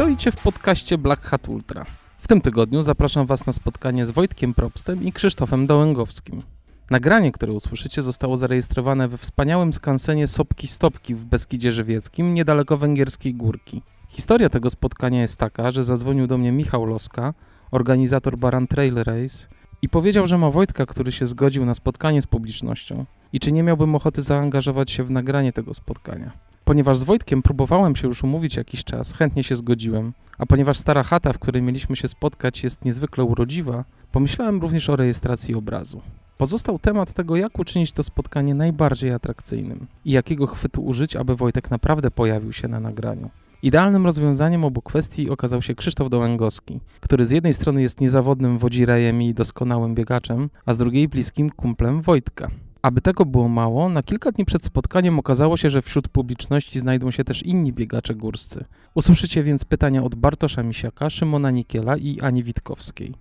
Witajcie w podcaście Black Hat Ultra. W tym tygodniu zapraszam Was na spotkanie z Wojtkiem Probstem i Krzysztofem Dołęgowskim. Nagranie, które usłyszycie, zostało zarejestrowane we wspaniałym skansenie Sopki Stopki w Beskidzie Żywieckim, niedaleko Węgierskiej Górki. Historia tego spotkania jest taka, że zadzwonił do mnie Michał Loska, organizator Baran Trail Race, i powiedział, że ma Wojtka, który się zgodził na spotkanie z publicznością i czy nie miałbym ochoty zaangażować się w nagranie tego spotkania. Ponieważ z Wojtkiem próbowałem się już umówić jakiś czas, chętnie się zgodziłem, a ponieważ stara chata, w której mieliśmy się spotkać, jest niezwykle urodziwa, pomyślałem również o rejestracji obrazu. Pozostał temat tego, jak uczynić to spotkanie najbardziej atrakcyjnym i jakiego chwytu użyć, aby Wojtek naprawdę pojawił się na nagraniu. Idealnym rozwiązaniem obu kwestii okazał się Krzysztof Dołęgowski, który z jednej strony jest niezawodnym wodzirejem i doskonałym biegaczem, a z drugiej bliskim kumplem Wojtka. Aby tego było mało, na kilka dni przed spotkaniem okazało się, że wśród publiczności znajdą się też inni biegacze górscy. Usłyszycie więc pytania od Bartosza Misiaka, Szymona Nikiela i Ani Witkowskiej.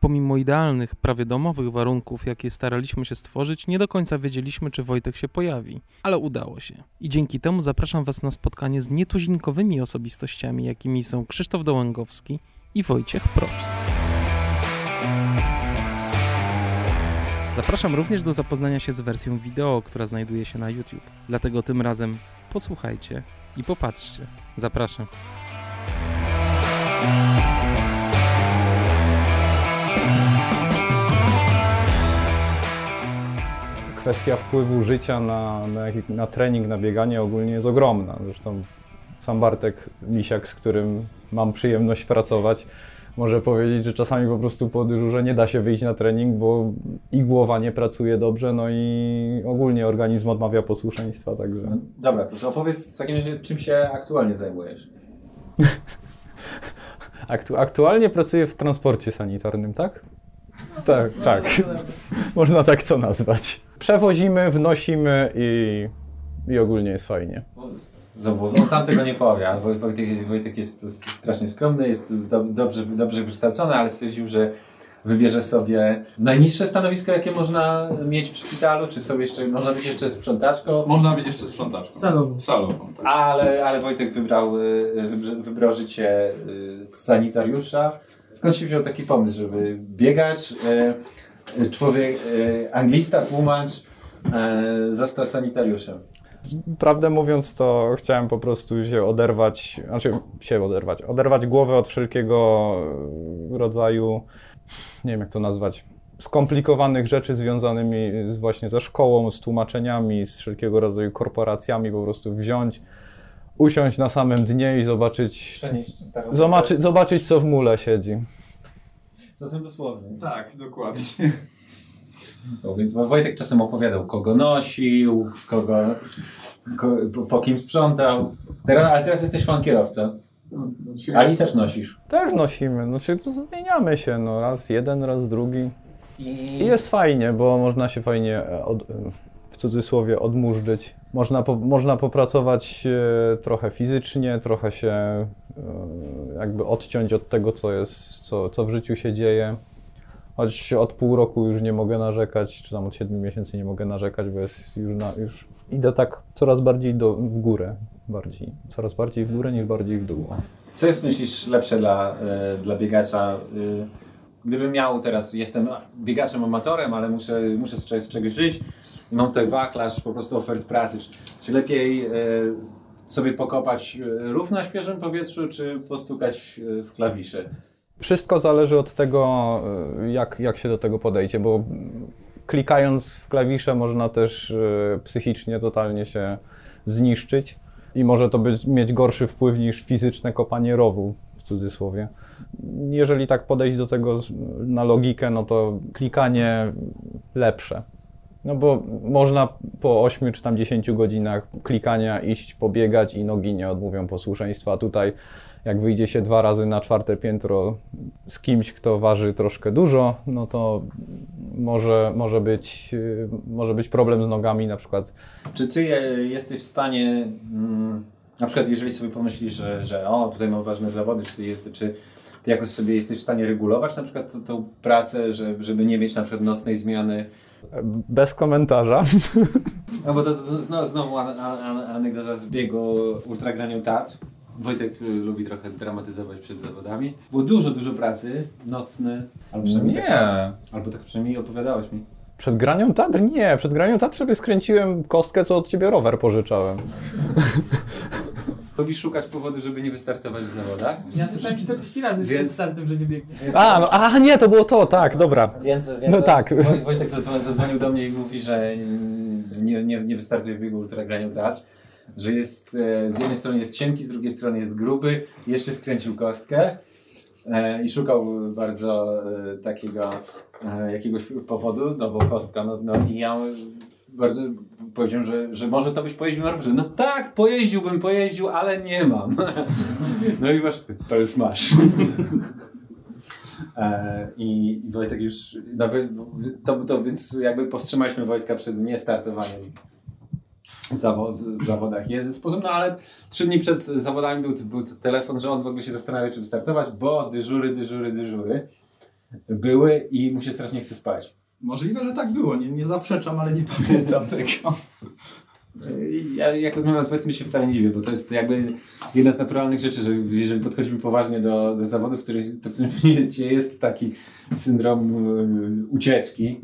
Pomimo idealnych, prawie domowych warunków, jakie staraliśmy się stworzyć, nie do końca wiedzieliśmy, czy Wojtek się pojawi, ale udało się. I dzięki temu zapraszam Was na spotkanie z nietuzinkowymi osobistościami, jakimi są Krzysztof Dołęgowski i Wojciech Probst. Zapraszam również do zapoznania się z wersją wideo, która znajduje się na YouTube. Dlatego tym razem posłuchajcie i popatrzcie. Zapraszam. kwestia wpływu życia na, na, na, trening, na bieganie ogólnie jest ogromna. Zresztą sam Bartek Misiak, z którym mam przyjemność pracować, może powiedzieć, że czasami po prostu po dyżurze nie da się wyjść na trening, bo i głowa nie pracuje dobrze, no i ogólnie organizm odmawia posłuszeństwa, także... No, dobra, to, to opowiedz w takim razie, czym się aktualnie zajmujesz? Aktu aktualnie pracuję w transporcie sanitarnym, tak? Tak, tak. Można tak to nazwać. Przewozimy, wnosimy i, i ogólnie jest fajnie. Znowu, on sam tego nie powie, Wojtek, Wojtek jest strasznie skromny, jest do, dobrze, dobrze wykształcony, ale stwierdził, że wybierze sobie najniższe stanowisko, jakie można mieć w szpitalu, czy sobie jeszcze, można być jeszcze sprzątaczką. Można być jeszcze sprzątaczką. Salową. Salową tak. ale, ale Wojtek wybrał, y, wybrał życie y, sanitariusza. Skąd się wziął taki pomysł, żeby biegać, y, człowiek, anglista, tłumacz, został sanitariuszem? Prawdę mówiąc, to chciałem po prostu się oderwać, znaczy się oderwać, oderwać głowę od wszelkiego rodzaju nie wiem jak to nazwać, skomplikowanych rzeczy związanymi z właśnie ze szkołą, z tłumaczeniami, z wszelkiego rodzaju korporacjami, po prostu wziąć, usiąść na samym dnie i zobaczyć, zobaczyć, zobaczyć co w mule siedzi. Czasem dosłownie. Tak, dokładnie. No, więc Wojtek czasem opowiadał, kogo nosił, kogo, ko, po kim sprzątał. Teraz, ale teraz jesteś pan kierowca. Ali też nosisz? Też nosimy. Znaczy, zmieniamy się. No, raz jeden, raz drugi. I... I jest fajnie, bo można się fajnie e, od, w cudzysłowie odmurzyć. Można, po, można popracować e, trochę fizycznie, trochę się e, jakby odciąć od tego, co jest, co, co w życiu się dzieje. Choć od pół roku już nie mogę narzekać, czy tam od siedmiu miesięcy nie mogę narzekać, bo jest już, na, już idę tak coraz bardziej do, w górę. Bardziej, coraz bardziej w górę niż bardziej w dół. Co jest, myślisz, lepsze dla, y, dla biegacza? Y, gdybym miał teraz, jestem biegaczem amatorem, ale muszę, muszę z, czegoś żyć i mam tutaj wachlarz po prostu ofert pracy. Czy, czy lepiej y, sobie pokopać rów na świeżym powietrzu, czy postukać w klawisze? Wszystko zależy od tego, jak, jak się do tego podejdzie, bo klikając w klawisze można też psychicznie totalnie się zniszczyć i może to być, mieć gorszy wpływ niż fizyczne kopanie rowu, w cudzysłowie. Jeżeli tak podejść do tego na logikę, no to klikanie lepsze. No bo można po 8 czy tam 10 godzinach klikania iść pobiegać i nogi nie odmówią posłuszeństwa. Tutaj jak wyjdzie się dwa razy na czwarte piętro z kimś, kto waży troszkę dużo, no to może, może, być, może być problem z nogami na przykład. Czy ty jesteś w stanie, mm, na przykład jeżeli sobie pomyślisz, że, że o, tutaj mam ważne zawody, czy ty, czy ty jakoś sobie jesteś w stanie regulować na przykład tą pracę, żeby nie mieć na przykład nocnej zmiany? Bez komentarza. No bo to, to, to znowu, znowu anegdota z biegu ultragraniu TAT Wojtek y, lubi trochę dramatyzować przed zawodami. Było dużo, dużo pracy, nocny, albo przynajmniej, Tak, Nie. albo tak przynajmniej opowiadałeś mi. Przed graniem Tatr? Nie. Przed graniem Tatr sobie skręciłem kostkę, co od ciebie rower pożyczałem. Lubisz szukać powodu, żeby nie wystartować w zawodach? Ja słyszałem 40 razy Więc- przed startem, że nie biegnie. A, no, a nie, to było to, tak, dobra. Więc, więc No tak. Woj- Wojtek zadzwonił, zadzwonił do mnie i mówi, że nie, nie, nie wystartuje w biegu Ultra Granium Teatr, że jest, e, z jednej strony jest cienki, z drugiej strony jest gruby, jeszcze skręcił kostkę e, i szukał bardzo e, takiego e, jakiegoś powodu, no bo kostka, no, no i ja bardzo powiedziałem, że, że może to byś pojeździł na rowerze. No tak, pojeździłbym, pojeździł, ale nie mam. No i masz, to już masz. E, I, Wojtek już, no to, to więc jakby powstrzymaliśmy Wojtka przed niestartowaniem w, zawo, w zawodach jeden sposób, no ale trzy dni przed zawodami był, był telefon, że on w ogóle się zastanawia, czy wystartować, bo dyżury, dyżury, dyżury były i mu się strasznie chce spać. Możliwe, że tak było, nie, nie zaprzeczam, ale nie pamiętam tego. Ja jak rozmawiam z Wojtkiem się wcale nie dziwię, bo to jest jakby jedna z naturalnych rzeczy, że jeżeli podchodzimy poważnie do, do zawodów, w których, to w którym momencie jest taki syndrom e, ucieczki.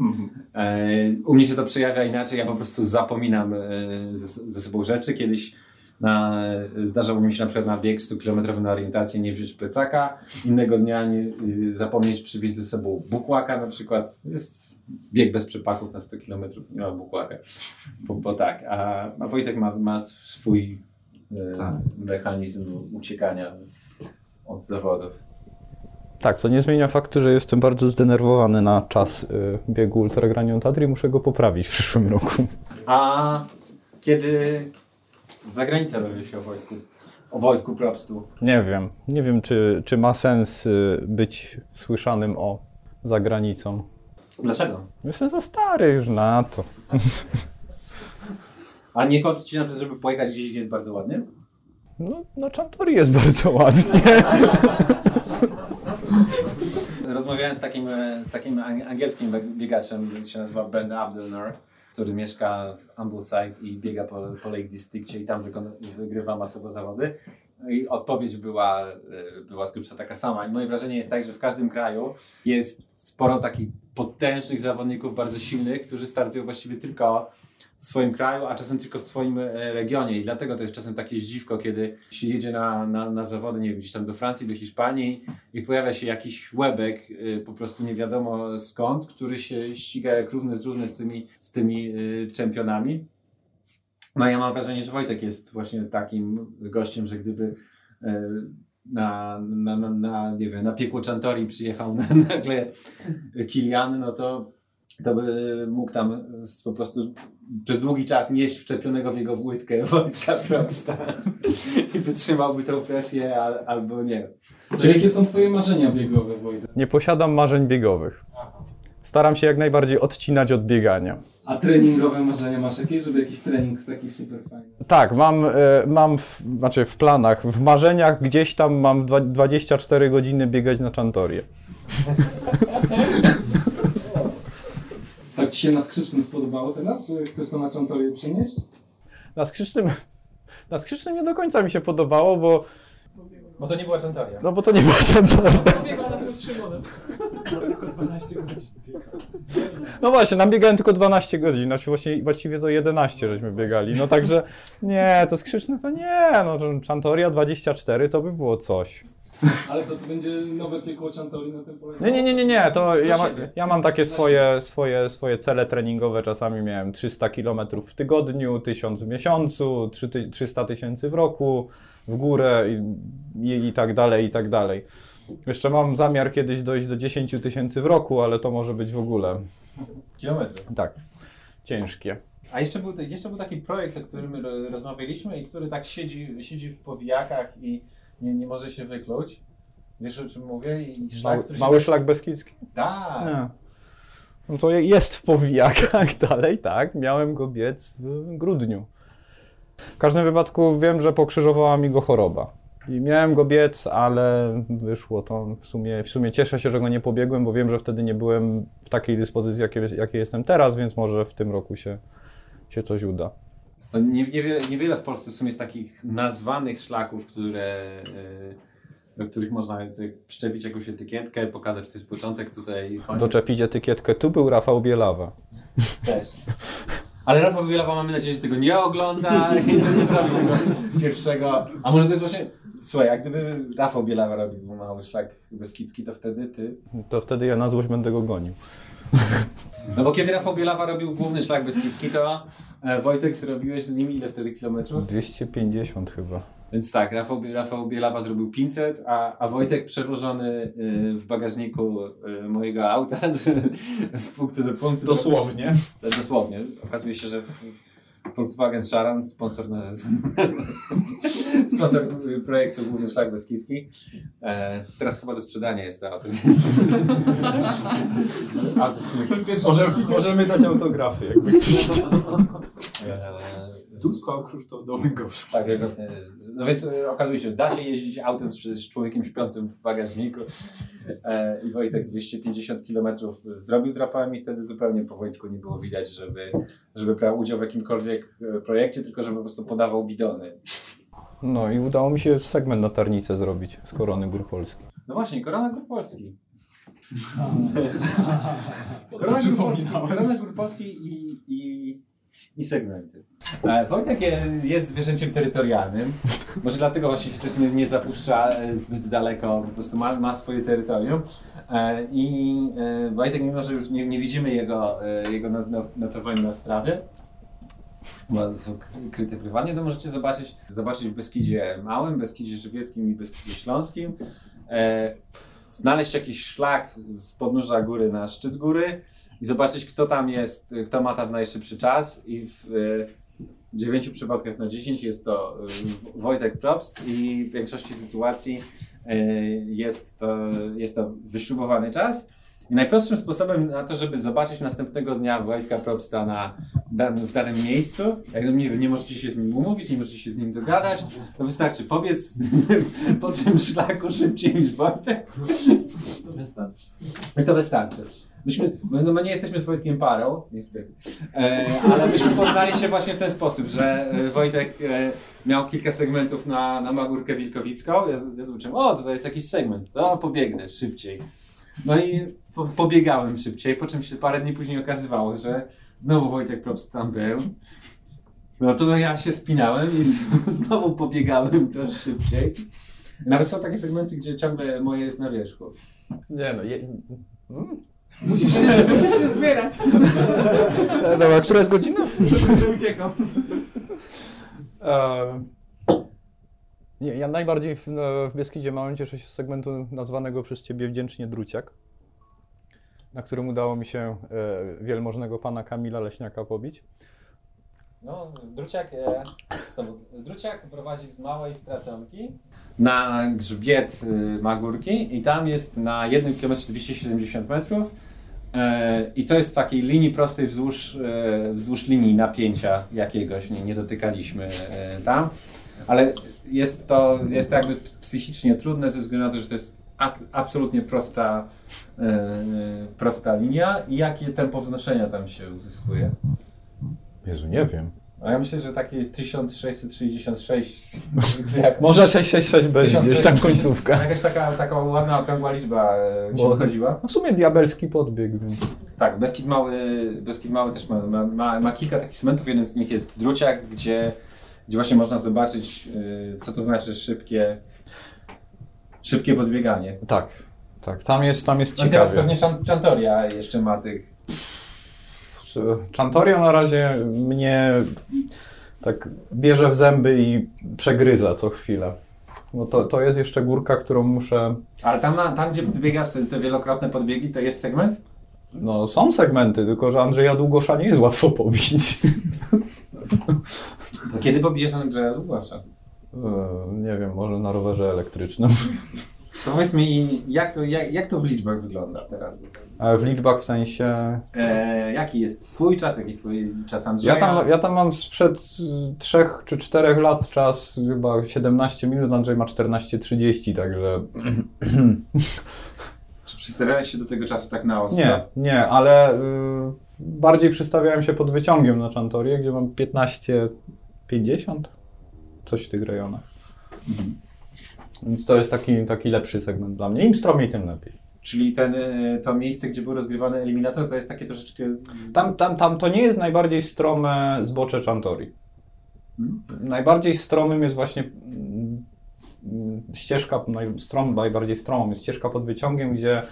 E, u mnie się to przejawia inaczej, ja po prostu zapominam e, ze, ze sobą rzeczy. Kiedyś na, zdarzało mi się na przykład na bieg 100 km na orientację nie wziąć plecaka, innego dnia nie, y, zapomnieć przywieźć ze sobą bukłaka na przykład. Jest bieg bez przepaków na 100 km, nie ma bukłaka. Bo, bo tak, a, a Wojtek ma, ma swój e, Tak. mechanizm uciekania od zawodów. Tak, co nie zmienia faktu, że jestem bardzo zdenerwowany na czas y, biegu Ultra Granium Tatry i muszę go poprawić w przyszłym roku. A kiedy za granicę dowie się o Wojtku? O Wojtku Probstu. Nie wiem, nie wiem, czy, czy ma sens y, być słyszanym o za granicą. Dlaczego? Jestem za stary już na to. A nie kończy ci na przykład, żeby pojechać gdzieś, gdzie jest bardzo ładnie? No, no Chantori jest bardzo ładnie. Rozmawiałem z takim, e, z takim ang- angielskim bieg- biegaczem, który się nazywa Ben Abdelner, który mieszka w Ambleside i biega po, po Lake Districtie i tam wygrywa masowo zawody. No I odpowiedź była, e, była z grubsza taka sama. I moje wrażenie jest tak, że w każdym kraju jest sporo takich potężnych zawodników, bardzo silnych, którzy startują właściwie tylko w swoim kraju, a czasem tylko w swoim e, regionie. I dlatego to jest czasem takie zdziwko, kiedy się jedzie na, na, na zawody, nie wiem, gdzieś tam do Francji, do Hiszpanii i pojawia się jakiś łebek, y, po prostu nie wiadomo skąd, który się ściga jak równy z równy z tymi, z tymi y, czempionami. No ja mam wrażenie, że Wojtek jest właśnie takim gościem, że gdyby na, na, na, na, nie wiem, na piekło Chantori przyjechał na, nagle Kilian, no to to by mógł tam po prostu przez długi czas nieść wczepionego w jego łydkę Wojtka Probsta i wytrzymałby tą presję, al, albo nie. Czyli jakie są twoje marzenia biegowe, Wojtek? Nie posiadam marzeń biegowych. Staram się jak najbardziej odcinać od biegania. A treningowe marzenia masz jakieś, żeby jakiś trening taki super fajny? Tak, mam, e, mam w, znaczy w planach, w marzeniach gdzieś tam mam dwa- 24 godziny biegać na Chantorię. Ci się na skrzycznym spodobało teraz, że chcesz to na Czantorię przenieść? Na skrzycznym, na skrzycznym nie do końca mi się podobało, bo, Bo to nie była Chantoria. no bo to nie była z Szymonem. Tylko 12 godzin No właśnie, nam biegałem tylko 12 godzin, znaczy właśnie, właściwie to 11 żeśmy biegali. No także nie, to skrzyczne to nie, no to Chantoria 24 to by było coś. Ale co, to będzie nowe piekło Czantori na tym polegało? Nie, nie, nie, nie, nie, to ja, ma, ja mam takie swoje, swoje, swoje cele treningowe, czasami miałem 300 km w tygodniu, 1000 w miesiącu, 3 ty- 300 tysięcy w roku, w górę i, i, i tak dalej, i tak dalej. Jeszcze mam zamiar kiedyś dojść do 10 tysięcy w roku, ale to może być w ogóle, Kilometry. tak, ciężkie. A jeszcze był, jeszcze był taki projekt, o którym ro- rozmawialiśmy i który tak siedzi, siedzi w powijakach i nie, nie może się wykluć. Wiesz o czym mówię? I szlak, Mały, który mały się... szlak beskidzki? Tak. No to je- jest w powijakach dalej, tak. Miałem go biec w grudniu. W każdym wypadku wiem, że pokrzyżowała mi go choroba. I miałem go biec, ale wyszło to w sumie, w sumie cieszę się, że go nie pobiegłem, bo wiem, że wtedy nie byłem w takiej dyspozycji, jakiej, jakiej jestem teraz, więc może w tym roku się, się coś uda. No, nie, niewiele, niewiele w Polsce w sumie jest takich nazwanych szlaków, które, e, do których można przyczepić jakąś etykietkę, pokazać, to jest początek, tutaj koniec. Doczepić etykietkę. Tu był Rafał Bielawa. Też. Ale Rafał Bielawa mamy nadzieję, że tego nie ogląda i że nie zrobi tego pierwszego. A może to jest właśnie... Słuchaj, jak gdyby Rafał Bielawa robił mały szlak beskidzki, to wtedy ty... To wtedy ja na złość będę go gonił. No bo kiedy Rafał Bielawa robił główny szlak beskidzki, to e, Wojtek zrobiłeś z nim ile wtedy kilometrów? 250 chyba. Więc tak, Rafał, Rafał Bielawa zrobił 500, a, a Wojtek przewożony y, w bagażniku y, mojego auta z, z punktu do punktu. Dosłownie. zrobił- Dosłownie. Okazuje się, że Volkswagen Sharan, sponsor, na, sponsor projektu Główny Szlak Beskidzki. E, teraz chyba do sprzedania jest to auto. Możemy, możemy dać autografy, jakby ktoś chciał. e, Tu spał Krzysztof Dołęgowski. Tak, wielokrotnie. No więc e, okazuje się, że da się jeździć autem z, z człowiekiem śpiącym w bagażniku. E, I Wojtek 250 km zrobił z Rafałem i wtedy zupełnie po Wojtku nie było widać, żeby, żeby brał udział w jakimkolwiek e, projekcie, tylko żeby po prostu podawał bidony. No i udało mi się segment na Tarnicę zrobić z Korony Gór Polski. No właśnie, Korona Gór Polski. Korona Gór Polski. Korona Gór Polski i, i, i segmenty. E, Wojtek je- jest zwierzęciem terytorialnym. Może dlatego właśnie się też nie, nie zapuszcza e, zbyt daleko, po prostu ma, ma swoje terytorium. E, I Wojtek, mimo że już nie, nie widzimy jego, jego not- not- notowań na strawie, bo są kryte prywatnie, to możecie zobaczyć, zobaczyć w Beskidzie Małym, Beskidzie Żywieckim i Beskidzie Śląskim. Znaleźć jakiś szlak z podnóża góry na szczyt góry i zobaczyć, kto tam jest, kto ma tam najszybszy czas i w e, 9 przypadkach na 10 jest to e, Wojtek Probst i w większości sytuacji e, jest to, jest to wyśrubowany czas. I najprostszym sposobem na to, żeby zobaczyć następnego dnia Wojtka Probsta na, w danym miejscu, jak nie, nie możecie się z nim umówić, nie możecie się z nim dogadać, to wystarczy pobiec po tym szlaku szybciej niż Wojtek To wystarczy. i to wystarczy. Myśmy, my, no my nie jesteśmy z Wojtkiem parą, niestety, e, ale myśmy poznali się właśnie w ten sposób, że e, Wojtek e, miał kilka segmentów na, na Magórkę Wilkowicką. Ja, ja zobaczyłem, o, tutaj jest jakiś segment, to pobiegnę szybciej. No i po, pobiegałem szybciej, po czym się parę dni później okazywało, że znowu Wojtek Probst tam był. No to ja się spinałem i znowu pobiegałem też szybciej. Nawet są takie segmenty, gdzie ciągle moje jest na wierzchu. Nie no, je... Musisz się, musisz się zbierać, E, Dobra, która jest godzina? że uciekał. E, ja najbardziej w, no, w Beskidzie Małym cieszę się z segmentu nazwanego przez Ciebie wdzięcznie Druciak, na którym udało mi się e, wielmożnego pana Kamila Leśniaka pobić. No, Druciak, e, znowu, Druciak prowadzi z małej straconki na grzbiet y, Magórki i tam jest na 1 km 270 metrów e, i to jest takiej linii prostej wzdłuż, e, wzdłuż linii napięcia jakiegoś, nie, nie dotykaliśmy e, tam, ale jest to, jest to jakby psychicznie trudne ze względu na to, że to jest absolutnie prosta, e, e, prosta linia i jakie tempo wznoszenia tam się uzyskuje. Jezu, nie wiem. A ja myślę, że takie 1666, czy jak, Może 666 będzie gdzieś tam końcówka. jakaś taka, taka ładna okrągła liczba e, się wychodziła. No w sumie diabelski podbieg, więc... Tak, Beskid Mały, Beskid Mały też ma, ma, ma, ma kilka takich segmentów, jednym z nich jest Druciak, gdzie, gdzie właśnie można zobaczyć, e, co to znaczy szybkie, szybkie podbieganie. Tak, tak, tam jest, tam jest No i teraz ciekawie. pewnie Chan- Chantoria jeszcze ma tych Chantoria na razie mnie tak bierze w zęby i przegryza co chwilę. No to, to jest jeszcze górka, którą muszę... Ale tam, na, tam gdzie podbiegasz, te, te wielokrotne podbiegi, to jest segment? No są segmenty, tylko że Andrzeja Długosza nie jest łatwo pobić. To kiedy pobijesz Andrzeja Długosza? E, nie wiem, może na rowerze elektrycznym. To powiedz mi, jak to, jak, jak to w liczbach wygląda teraz? Ale w liczbach w sensie... E, jaki jest twój czas, jaki twój czas Andrzeja? Ja tam, ja tam mam sprzed y, trzech czy czterech lat czas chyba 17 minut, Andrzej ma 14.30, także... Czy przystawiałeś się do tego czasu tak na ostro? Nie, nie, ale y, bardziej przystawiałem się pod wyciągiem na Chantorię, gdzie mam 15 50, coś w tych rejonach. Więc to jest taki, taki lepszy segment dla mnie. Im stromiej, tym lepiej. Czyli ten, y, to miejsce, gdzie był rozgrywany eliminator, to jest takie troszeczkę... Tam, tam, tam to nie jest najbardziej strome zbocze Chantori. Najbardziej stromym jest właśnie mm, ścieżka, strom, najbardziej stromą jest ścieżka pod wyciągiem, gdzie,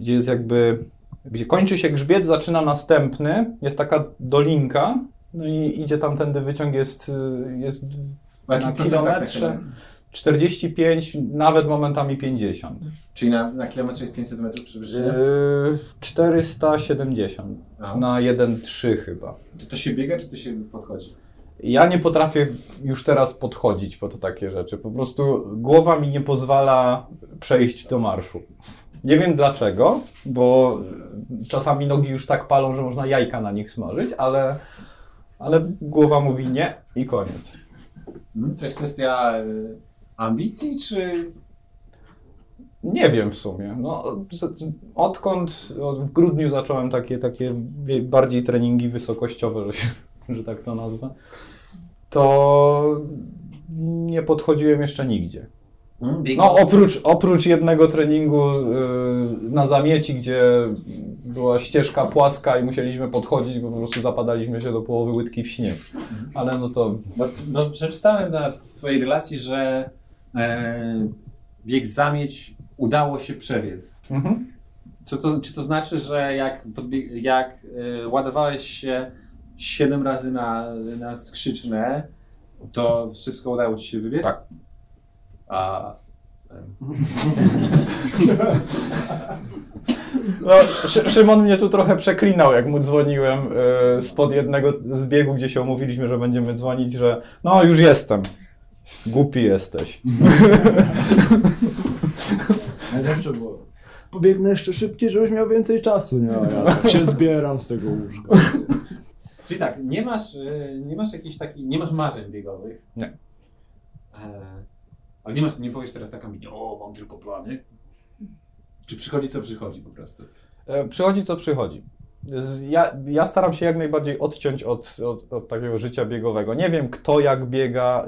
gdzie jest jakby, gdzie kończy się grzbiet, zaczyna następny, jest taka dolinka, no i idzie tamtędy wyciąg jest, y, jest na kilometrze tak się- 45, nawet momentami 50. Czyli na, na kilometrze jest 500 metrów przewyższenia? Yy, 470 A. na 1,3 chyba. Czy to się biega, czy to się podchodzi? Ja nie potrafię już teraz podchodzić pod takie rzeczy. Po prostu głowa mi nie pozwala przejść do marszu. Nie wiem dlaczego, bo czasami nogi już tak palą, że można jajka na nich smażyć, ale, ale głowa mówi nie i koniec. To jest kwestia y, ambicji, czy... Nie wiem w sumie. No, odkąd od- w grudniu zacząłem takie, takie bardziej treningi wysokościowe, że, się, że tak to nazwę, to nie podchodziłem jeszcze nigdzie. Hmm? No oprócz, oprócz jednego treningu yy, na zamieci, gdzie była ścieżka płaska i musieliśmy podchodzić, bo po prostu zapadaliśmy się do połowy łydki w śnieg. Ale no to No, no przeczytałem na, w Twojej relacji, że e, bieg zamieć udało się przebiec. mhm. Co to, czy to znaczy, że jak, jak e, ładowałeś się 7 razy na, na skrzyczne, to wszystko udało Ci się wybiec? Tak. A No, Szy- Szymon mnie tu trochę przeklinał, jak mu dzwoniłem yy, spod jednego zbiegu, gdzie się umówiliśmy, że będziemy dzwonić, że no już jestem. Głupi jesteś. Najlepsze było. Pobiegnę jeszcze szybciej, żebyś miał więcej czasu. Nie, ja tak się zbieram z tego łóżka. Czyli tak, nie masz, e, nie masz jakichś takich, nie masz marzeń biegowych. Nie. E, ale nie masz, nie powiesz teraz tak ambitnie, o, mam tylko plany. Czy przychodzi co przychodzi po prostu? E, Przychodzi co przychodzi. Z- Ja, ja staram się jak najbardziej odciąć od, od, od takiego życia biegowego. Nie wiem, kto jak biega.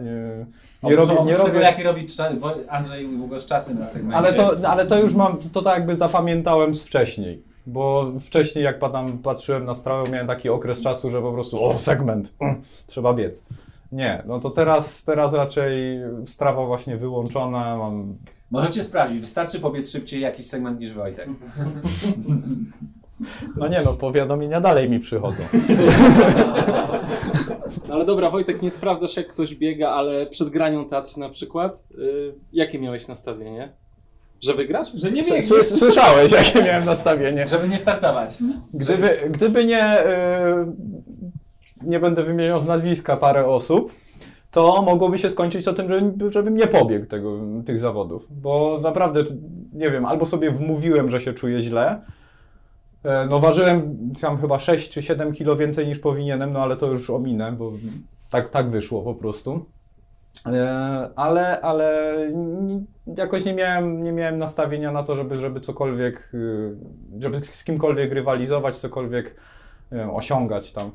yy, Nie robię, nie oprócz tego, robię, jaki robi Andrzej Ługosz czasy na segmencie. ale, to, ale to już mam, to tak jakby zapamiętałem z wcześniej. Bo wcześniej, jak padam, patrzyłem na strawę, miałem taki okres czasu, że po prostu, o, segment, trzeba biec. Nie, no to teraz, teraz raczej strawa właśnie wyłączona, mam Możecie sprawdzić, wystarczy pobiec szybciej jakiś segment niż Wojtek. No nie no, powiadomienia dalej mi przychodzą. No ale dobra, Wojtek, nie sprawdzasz jak ktoś biega, ale przed granią teatr na przykład, y, jakie miałeś nastawienie? Że wygrasz? Że nie sły- Słyszałeś, jakie miałem nastawienie. Żeby nie startować. Gdyby, gdyby nie, y, nie będę wymieniał z nazwiska parę osób, to mogłoby się skończyć o tym, żebym, żebym nie pobiegł tego, tych zawodów. Bo naprawdę, nie wiem, albo sobie wmówiłem, że się czuję źle. E, No ważyłem tam chyba 6 czy 7 kilo więcej niż powinienem, no ale to już ominę, bo tak, tak wyszło po prostu. E, Ale, ale jakoś nie miałem, nie miałem nastawienia na to, żeby, żeby cokolwiek, y, żeby z kimkolwiek rywalizować, cokolwiek wiem, osiągać tam.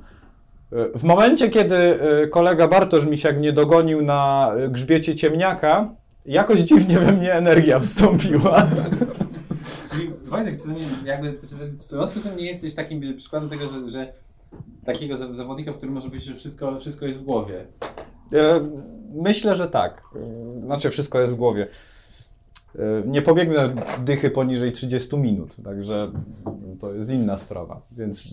W momencie, kiedy y, kolega Bartosz Misiak mnie dogonił na y, grzbiecie ciemniaka, jakoś dziwnie we mnie energia wstąpiła. Czyli Wojtek, czy to nie, jakby, czy z tym nie jesteś takim przykładem tego, że, że takiego za- zawodnika, w którym może być, że wszystko, wszystko jest w głowie. E, Myślę, że tak. E, Znaczy, wszystko jest w głowie. E, Nie pobiegnę dychy poniżej 30 minut, także to jest inna sprawa, więc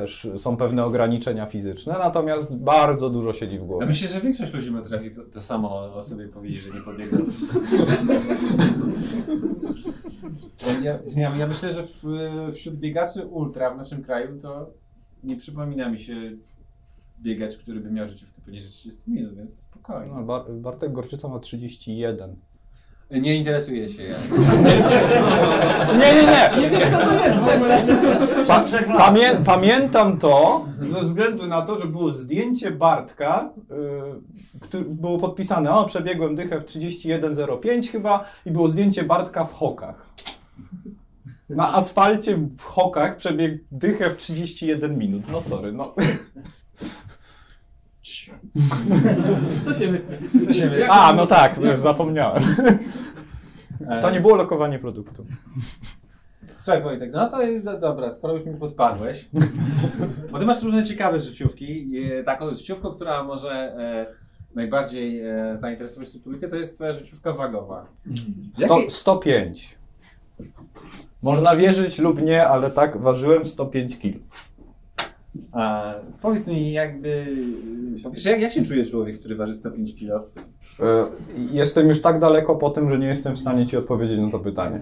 też są pewne ograniczenia fizyczne, natomiast bardzo dużo siedzi w Ja głowie. myślę, że większość ludzi potrafi to samo o sobie powiedzieć, że nie pobiegną. Ja, ja, ja myślę, że w, wśród biegaczy ultra w naszym kraju to nie przypomina mi się biegacz, który by miał życiówkę poniżej 30 minut, więc spokojnie. No, Bar- Bartek Gorczyca ma 31. Nie interesuje się ja. Nie, nie, nie! Nie wiem, co to jest w ogóle. Pa, pamię, pamiętam to ze względu na to, że było zdjęcie Bartka, który było podpisane, o przebiegłem dychę w 31.05 chyba i było zdjęcie Bartka w hokach. Na asfalcie w hokach przebiegł dychę w 31 minut. No sorry, no. To się. To się wie. A, no tak, zapomniałem. E, To nie było lokowanie produktu. Słuchaj Wojtek, no to jest- do, dobra, skoro już mi podpadłeś, bo ty masz różne ciekawe życiówki. I Taką życiówką, która może e, najbardziej e, zainteresować tę publikę, to jest twoja życiówka wagowa. Sto, Jakie- 105. Można wierzyć lub nie, ale tak, ważyłem 105 kg. A, powiedz mi jakby, jak, jak się czuje człowiek, który waży 105 kg? E, Jestem już tak daleko po tym, że nie jestem w stanie Ci odpowiedzieć na to pytanie.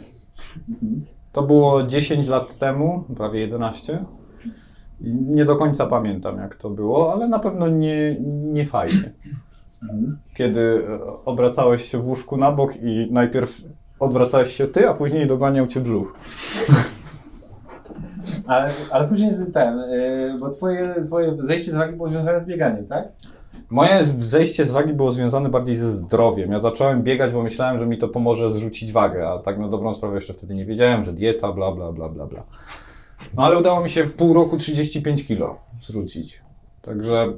To było 10 lat temu, prawie 11. I Nie do końca pamiętam, jak to było, ale na pewno nie, nie fajnie. Kiedy e, obracałeś się w łóżku na bok i najpierw odwracałeś się ty, a później doganiał cię brzuch. Ale, ale później z- ten, e, bo twoje, twoje zejście z wagi było związane z bieganiem, tak? Moje zejście z wagi było związane bardziej ze zdrowiem. Ja zacząłem biegać, bo myślałem, że mi to pomoże zrzucić wagę, a tak na dobrą sprawę jeszcze wtedy nie wiedziałem, że dieta, bla, bla, bla, bla, bla. No ale udało mi się w pół roku 35 kilo zrzucić. Także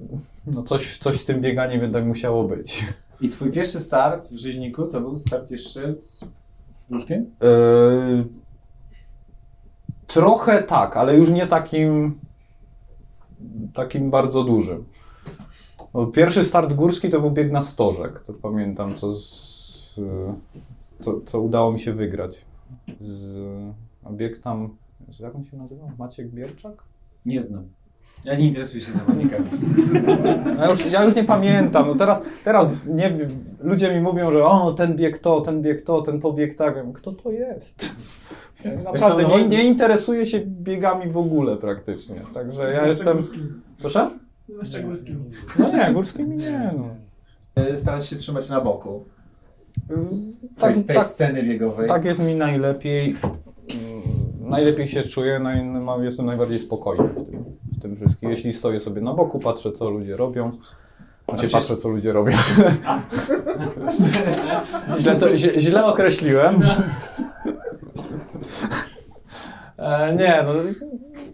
no coś, coś z tym bieganiem jednak musiało być. I twój pierwszy start w Żyźniku to był start jeszcze z brzuszkiem? Yy, trochę tak, ale już nie takim takim bardzo dużym. Pierwszy start górski to był bieg na Stożek, to pamiętam, co, z, co, co udało mi się wygrać. Z, a bieg tam, jak on się nazywał? Maciek Bierczak? Nie znam. Ja nie interesuję się zawodnikami. Ja już, ja już nie pamiętam. No teraz, teraz nie, ludzie mi mówią, że o, ten bieg to, ten bieg to, ten pobieg tak. Kto to jest? Naprawdę no- nie, nie interesuję się biegami w ogóle praktycznie. Także ja jestem. Proszę? Zwłaszcza górskim. No nie, górskimi nie. No. E, Starać się trzymać na boku. Tak, tej, tej tak, sceny biegowej. tak jest mi najlepiej. Mm, Najlepiej się czuję, naj, jestem najbardziej spokojny w tym, w tym wszystkim. Jeśli stoję sobie na boku, patrzę co ludzie robią. Znaczy przecież- patrzę co ludzie robią. źle, to, źle, źle określiłem. E, nie, no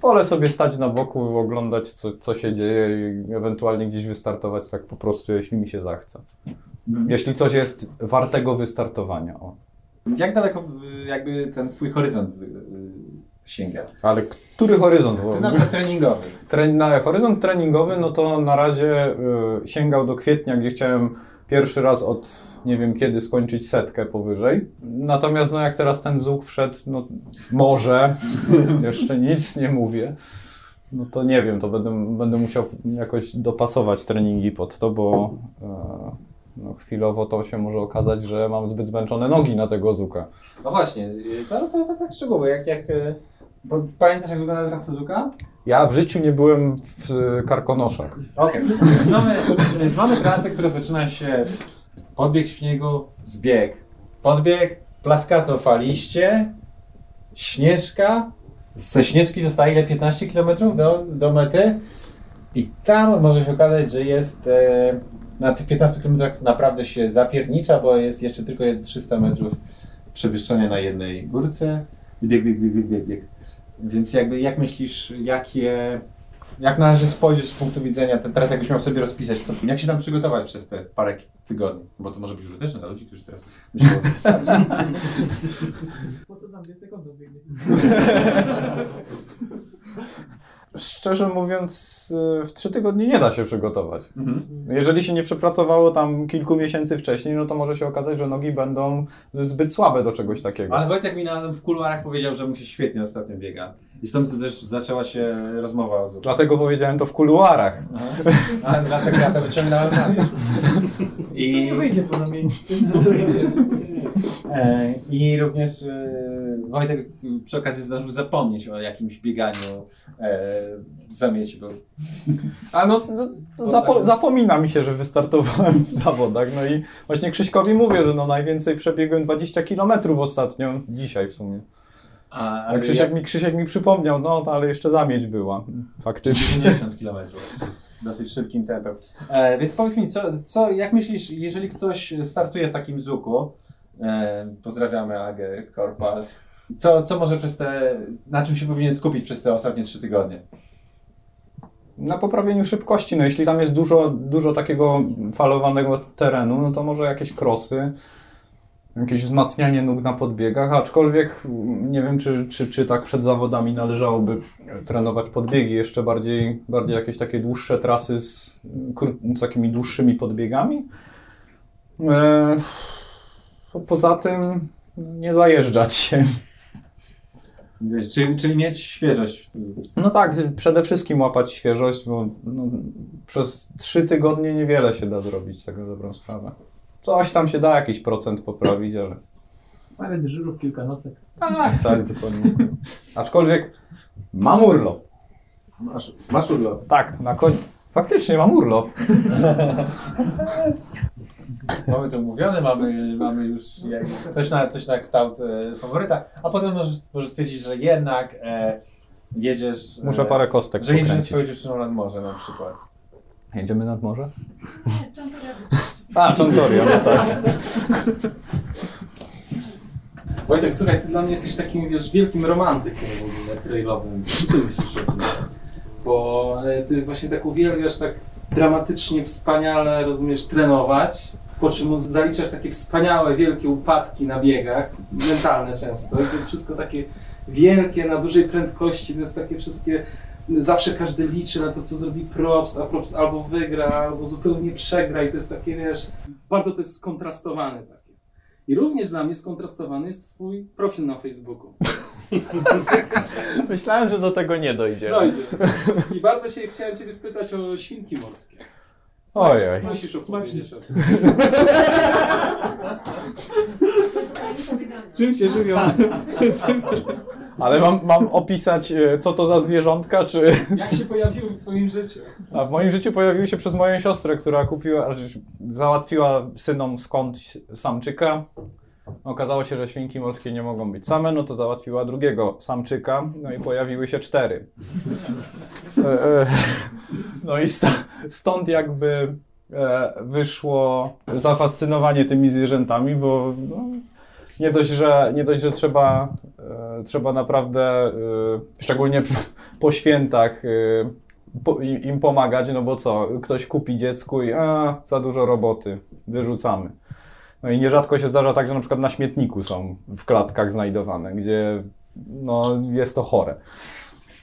wolę sobie stać na boku, oglądać co, co się dzieje i ewentualnie gdzieś wystartować tak po prostu, jeśli mi się zachce. Jeśli coś jest wartego wystartowania. O. Jak daleko jakby ten twój horyzont y, y, sięga? Ale który horyzont? Ty na przykład treningowy. Tre- na horyzont treningowy, no to na razie y, sięgał do kwietnia, gdzie chciałem pierwszy raz od nie wiem kiedy skończyć setkę powyżej. Natomiast no jak teraz ten zuk wszedł, no może, jeszcze nic nie mówię, no to nie wiem, to będę, będę musiał jakoś dopasować treningi pod to, bo e, no chwilowo to się może okazać, że mam zbyt zmęczone nogi na tego zuka. No właśnie, tak szczegółowo, jak, jak y, bo pamiętasz jak wygląda trasa Zuka? Ja w życiu nie byłem w Karkonoszach. Okej, więc, mamy, więc mamy trasę, która zaczyna się podbieg śniegu, zbieg, podbieg, plaskato faliście, śnieżka, ze śnieżki zostaje ile? 15 km do, do mety i tam może się okazać, że jest e, na tych 15 km naprawdę się zapiernicza, bo jest jeszcze tylko 300 metrów przewyższenia na jednej górce i bieg, bieg, bieg, bieg, bieg. Więc jakby jak myślisz, jakie jak należy spojrzeć z punktu widzenia, te- teraz jakbyś miał sobie rozpisać, co, jak się tam przygotować przez te parę tygodni, bo to może być użyteczne dla ludzi, którzy teraz myślą, Po co tam więcej biegnie? Szczerze mówiąc, y, w trzy tygodnie nie da się przygotować. Mhm. Jeżeli się nie przepracowało tam kilku miesięcy wcześniej, no to może się okazać, że nogi będą zbyt słabe do czegoś takiego. Ale Wojtek mi na, w kuluarach powiedział, że mu się świetnie ostatnio biega. I stąd też zaczęła się rozmowa o zuchu. Dlatego powiedziałem to w kuluarach. Ale dlatego ja to wyciągnąłem na wierzch. I, Nie wyjdzie po zamieniu. e, I również e, Wojtek przy okazji zdążył zapomnieć o jakimś bieganiu e, w zamieci, bo A no, no zapo- zapomina mi się, że wystartowałem w zawodach. No i właśnie Krzyśkowi mówię, że no najwięcej przebiegłem 20 km ostatnio, dzisiaj w sumie. a, ale Krzysiek, jak- mi, Krzysiek mi przypomniał, no to ale jeszcze zamieć była. Faktycznie. 90 km. Dosyć szybkim tempem. E, więc powiedz mi, co, co, jak myślisz, jeżeli ktoś startuje w takim zuku, e, pozdrawiamy Agę, Korpal, co, co może przez te, na czym się powinien skupić przez te ostatnie trzy tygodnie? na poprawieniu szybkości. No jeśli tam jest dużo, dużo takiego falowanego terenu, no to może jakieś krosy, jakieś wzmacnianie nóg na podbiegach, aczkolwiek mm, nie wiem, czy, czy, czy tak przed zawodami należałoby trenować podbiegi, jeszcze bardziej, bardziej jakieś takie dłuższe trasy z, z takimi dłuższymi podbiegami. E, poza tym nie zajeżdżać się. Czyli, czyli mieć świeżość. No tak, przede wszystkim łapać świeżość, bo no, przez trzy tygodnie niewiele się da zrobić, tego dobrą sprawę. Coś tam się da, jakiś procent poprawić, ale... Parę dyżurów, kilka nocek. Tak, tak, dokładnie. Aczkolwiek mam urlop. Masz, masz urlop. Tak, na koń... Faktycznie mam urlop. Mamy to mówione, mamy, mamy już coś, na, coś na kształt e, faworyta, a potem możesz, możesz stwierdzić, że jednak e, jedziesz... E, Muszę parę kostek Że jedziesz ze swoją dziewczyną nad morze na przykład. Jedziemy nad morze? A, Czontoria, no tak. Wojtek, słuchaj, ty dla mnie jesteś takim, wiesz, wielkim romantykiem w ogóle trailowym. Co ty myślisz o tym? Bo e, ty właśnie tak uwielbiasz tak dramatycznie, wspaniale, rozumiesz, trenować, po czym zaliczasz takie wspaniałe, wielkie upadki na biegach, mentalne często. I to jest wszystko takie wielkie, na dużej prędkości, to jest takie wszystkie... Zawsze każdy liczy na to, co zrobi Probst, a Probst albo wygra, albo zupełnie przegra i to jest takie, wiesz, bardzo to jest skontrastowane takie. I również dla mnie skontrastowany jest twój profil na Facebooku. Myślałem, że do tego nie dojdzie. Dojdzie. I bardzo się chciałem ciebie spytać o świnki morskie. Ojej. Opowiedzieć o tym. Czym się żywią? Ale mam, mam opisać, e, co to za zwierzątka, czy... Jak się pojawiły w twoim życiu? A w moim życiu pojawiły się przez moją siostrę, która kupiła, załatwiła synom skądś samczyka. Okazało się, że świnki morskie nie mogą być same, no to załatwiła drugiego samczyka, no i pojawiły się cztery. E, e, No i stąd jakby e, wyszło zafascynowanie tymi zwierzętami, bo no, nie dość, że, nie dość, że trzeba, trzeba naprawdę, szczególnie po świętach, im pomagać, no bo co, ktoś kupi dziecku i a, za dużo roboty, wyrzucamy. No i nierzadko się zdarza tak, że na przykład na śmietniku są w klatkach znajdowane, gdzie no, jest to chore.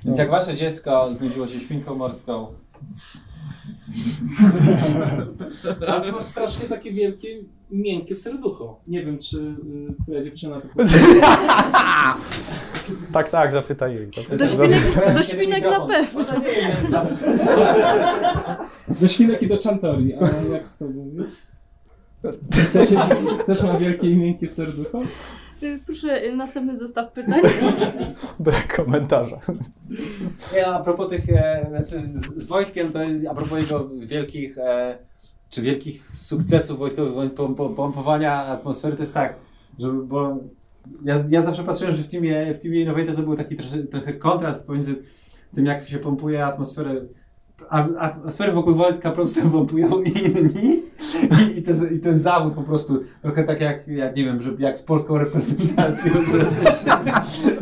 Więc jak wasze dziecko znudziło się świnką morską, Ale to masz strasznie takie wielkie, miękkie serducho. Nie wiem, czy y, twoja dziewczyna to Tak, tak, zapytaj jej. Zapytaj, Do świnek, do świnek na pewno. Do świnek i do czantori. A jak z tobą jest? Też, jest, też ma wielkie i miękkie serducho? Y, Proszę, y, następny zestaw pytań. Brak komentarza. Ja a propos tych, e, znaczy z, z Wojtkiem, to jest, a propos jego wielkich, e, czy wielkich sukcesów Wojtkowych, pom- pom- pompowania atmosfery, to jest tak, że, bo ja, ja zawsze patrzyłem, że w teamie, w teamie Innovator to był taki trochę, trochę kontrast pomiędzy tym, jak się pompuje atmosferę, a, atmosferę wokół Wojtka prostym pompują inni i, i, ten, i ten zawód po prostu trochę tak jak, jak nie wiem, że jak z polską reprezentacją, że coś,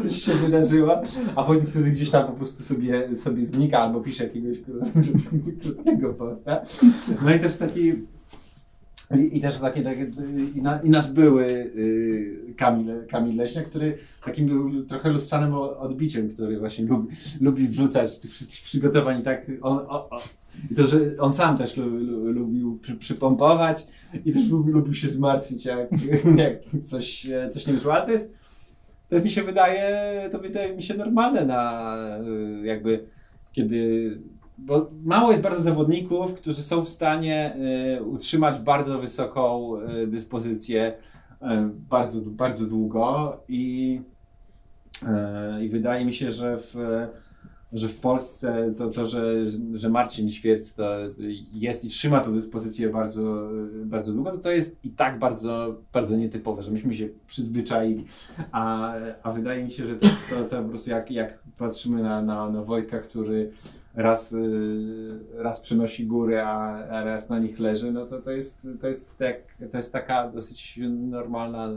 coś się wydarzyło, a Wojtek wtedy gdzieś tam po prostu sobie, sobie znika albo pisze jakiegoś krótkiego posta. No i też taki i, i też taki, taki i, na, i nasz były y, Kamil, Kamil Leśniak, który takim był trochę lustrzanym odbiciem, który właśnie lubi, lubi wrzucać z tych wszystkich przygotowań i tak on, o, o, i to, że on sam też lu, lu, lubił przy, przypompować i też lubił, się zmartwić, jak, jak coś, coś nie wyszło, ale to jest, to jest mi się wydaje, to wydaje mi się normalne na y, jakby, kiedy bo mało jest bardzo zawodników, którzy są w stanie y, utrzymać bardzo wysoką y, dyspozycję y, bardzo, bardzo długo i, y, i wydaje mi się, że w, że w Polsce to, to że, że Marcin Świerc to jest i trzyma tę dyspozycję bardzo, bardzo długo, to jest i tak bardzo, bardzo nietypowe, że myśmy się przyzwyczaili, a, a wydaje mi się, że to, to, to po prostu jak, jak patrzymy na, na, na Wojtka, który raz, y, raz przynosi góry, a, a raz na nich leży, no to to jest, to jest, tak, to jest taka dosyć normalna, y,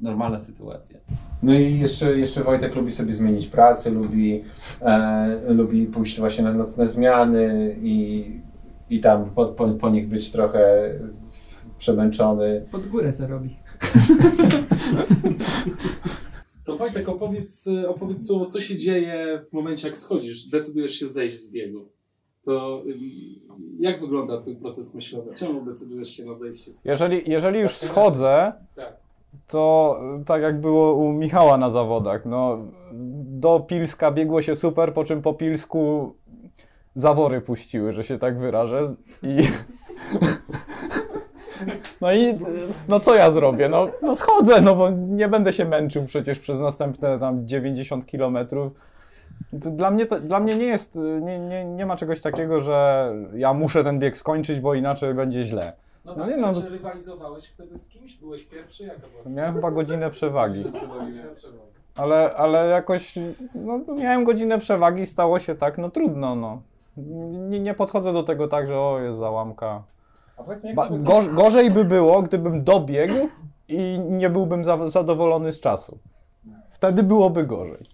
normalna sytuacja. No i jeszcze, jeszcze Wojtek lubi sobie zmienić pracę, lubi, e, lubi pójść właśnie na nocne zmiany i, i tam po, po, po nich być trochę przemęczony. Pod górę se robi. To Wojtek, opowiedz, opowiedz słowo, co się dzieje w momencie, jak schodzisz, decydujesz się zejść z biegu. To ym, jak wygląda twój proces myślowy? Czemu decydujesz się na zejście z Jeżeli, jeżeli już schodzę, Tak. to y, tak jak było u Michała na zawodach, no do Pilska biegło się super, po czym po Pilsku zawory puściły, że się tak wyrażę i no i no co ja zrobię? No, no schodzę, no bo nie będę się męczył przecież przez następne tam 90 kilometrów. Dla mnie, to, dla mnie nie jest, nie, nie, nie ma czegoś takiego, że ja muszę ten bieg skończyć, bo inaczej będzie źle. No No tak, nie, no, czy rywalizowałeś wtedy z kimś? Byłeś pierwszy? Jaka była Miałem chyba godzinę przewagi. przewagi? Ale, ale jakoś no, miałem godzinę przewagi, stało się tak, no trudno, no. Nie, nie podchodzę do tego tak, że o, jest załamka. A powiedz mi, jak Ba, to gorzej by było, gdybym dobiegł i nie byłbym za, zadowolony z czasu. Wtedy byłoby gorzej.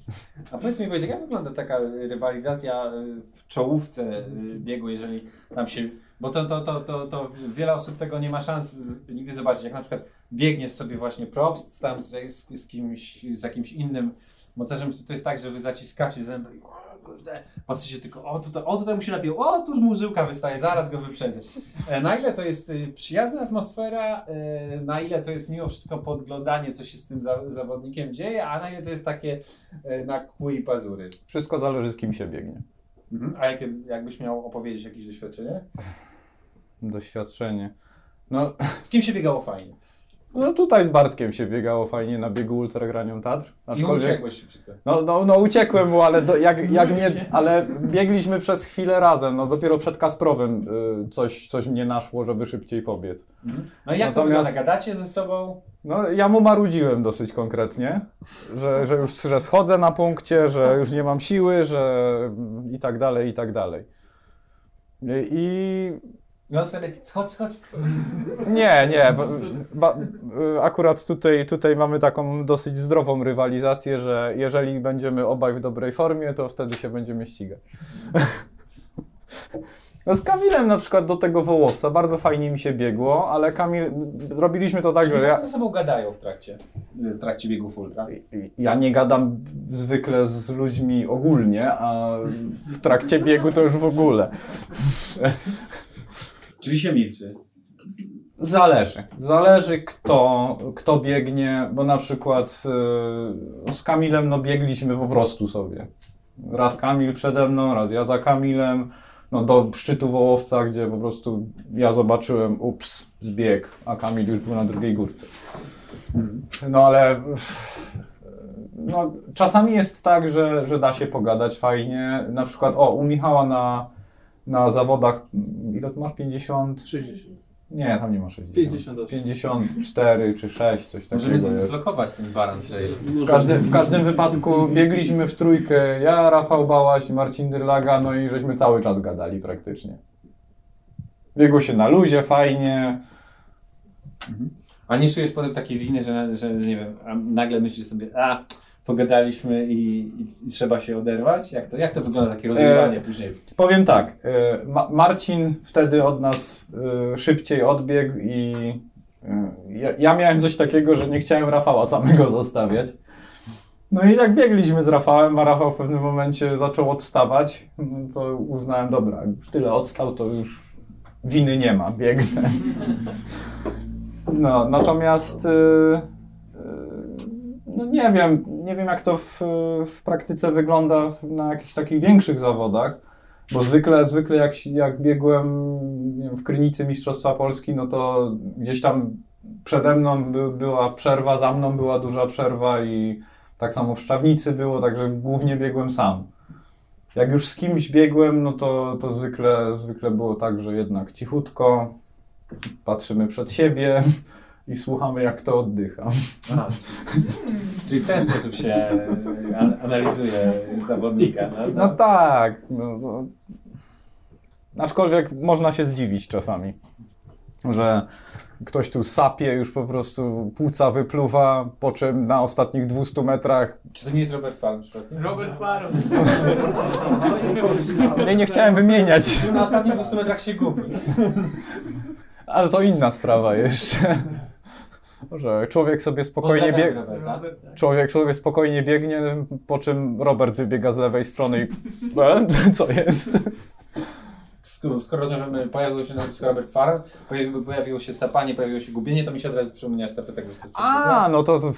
A powiedz mi Wojtek, jak wygląda taka rywalizacja y, w czołówce y, biegu, jeżeli nam się... Bo to, to, to, to, to wiele osób tego nie ma szans y, nigdy zobaczyć. Jak na przykład biegnie w sobie właśnie probst tam z, z, z kimś, z jakimś innym mocarzem, czy to jest tak, że wy zaciskacie zęby i o, kurde, patrzycie tylko, o tutaj, o tutaj mu się lepiej, o tu mu żyłka wystaje, zaraz go wyprzedzę. E, Na ile to jest y, przyjazna atmosfera, e, na ile to jest mimo wszystko podglądanie, co się z tym za, zawodnikiem dzieje, a na ile to jest takie e, na kły i pazury. Wszystko zależy z kim się biegnie. A jakie, jakbyś miał opowiedzieć jakieś doświadczenie? Doświadczenie. No, Z kim się biegało fajnie? No tutaj z Bartkiem się biegało fajnie na biegu Ultragranium Tatr. I uciekłeś wszystko. No, no, no uciekłem mu, ale do, jak, jak mnie, ale biegliśmy przez chwilę razem, no dopiero przed Kasprowem y, coś, coś mnie naszło, żeby szybciej pobiec. No i jak to Natomiast- wygląda? Gadacie ze sobą? No ja mu marudziłem dosyć konkretnie, że, że już że schodzę na punkcie, że już nie mam siły, że i tak dalej, i tak dalej. I, on wtedy, schodź, schodź. nie, nie, ba, y, akurat tutaj, tutaj mamy taką dosyć zdrową rywalizację, że jeżeli będziemy obaj w dobrej formie, to wtedy się będziemy ścigać. No z Kamilem na przykład do tego Wołowca bardzo fajnie mi się biegło, ale Kamil, robiliśmy to tak, Czyli że ja... ja, ze sobą gadają w trakcie, w trakcie biegów ultra. ja nie gadam zwykle z ludźmi ogólnie, a w trakcie biegu to już w ogóle. Czyli się milczy. Zależy. Zależy kto, kto biegnie, bo na przykład y, z Kamilem no biegliśmy po prostu sobie. Raz Kamil przede mną, raz ja za Kamilem. No do szczytu Wołowca, gdzie po prostu ja zobaczyłem, ups, zbieg, a Kamil już był na drugiej górce. No ale no, czasami jest tak, że, że da się pogadać fajnie. Na przykład, o, u Michała na, na zawodach, ile tu masz? 50? 30. Nie, tam nie ma 60. 58. 54 czy 6, coś takiego Możemy jest. zlokować ten baran. W każdym, w każdym wypadku biegliśmy w trójkę, ja, Rafał Bałaś i Marcin Dyrlaga, no i żeśmy cały czas gadali praktycznie. Biegło się na luzie, fajnie. A nie czujesz potem takiej winy, że, że nie wiem, a nagle myślisz sobie, a pogadaliśmy i, i, i trzeba się oderwać? Jak to, jak to wygląda takie rozwiązanie później? Powiem tak, y, Ma- Marcin wtedy od nas y, szybciej odbiegł i y, ja, ja miałem coś takiego, że nie chciałem Rafała samego zostawiać. No i tak biegliśmy z Rafałem, a Rafał w pewnym momencie zaczął odstawać, no to uznałem, dobra, już tyle odstał, to już winy nie ma, biegnę. No, natomiast y, y, no nie wiem, nie wiem jak to w, w praktyce wygląda na jakichś takich większych zawodach, bo zwykle, zwykle jak, jak biegłem wiem, w Krynicy Mistrzostwa Polski, no to gdzieś tam przede mną by, była przerwa, za mną była duża przerwa i tak samo w Szczawnicy było, także głównie biegłem sam. Jak już z kimś biegłem, no to, to zwykle, zwykle było tak, że jednak cichutko, patrzymy przed siebie i słuchamy jak to oddycha. Aha. Czyli w ten sposób się e, an- analizuje zawodnika. No, No tak. No, no. Aczkolwiek można się zdziwić czasami, że ktoś tu sapie, już po prostu płuca wypluwa, po czym na ostatnich 200 metrach Czy to nie jest Robert Farm przypadkiem? Robert Sparrow. nie, nie chciałem wymieniać, na ostatnich 200 metrach się gubi? ale to inna sprawa jeszcze. Że człowiek sobie spokojnie biegnie. Tak. Człowiek, człowiek spokojnie biegnie, po czym Robert wybiega z lewej strony i e, co jest? Skoro, skoro pojawił się nazwisko Robert Farm, pojawiło, pojawiło się sapanie, pojawiło się gubienie, to mi się od razu przypomniała sztafeta wyskoczyła. A, no to, to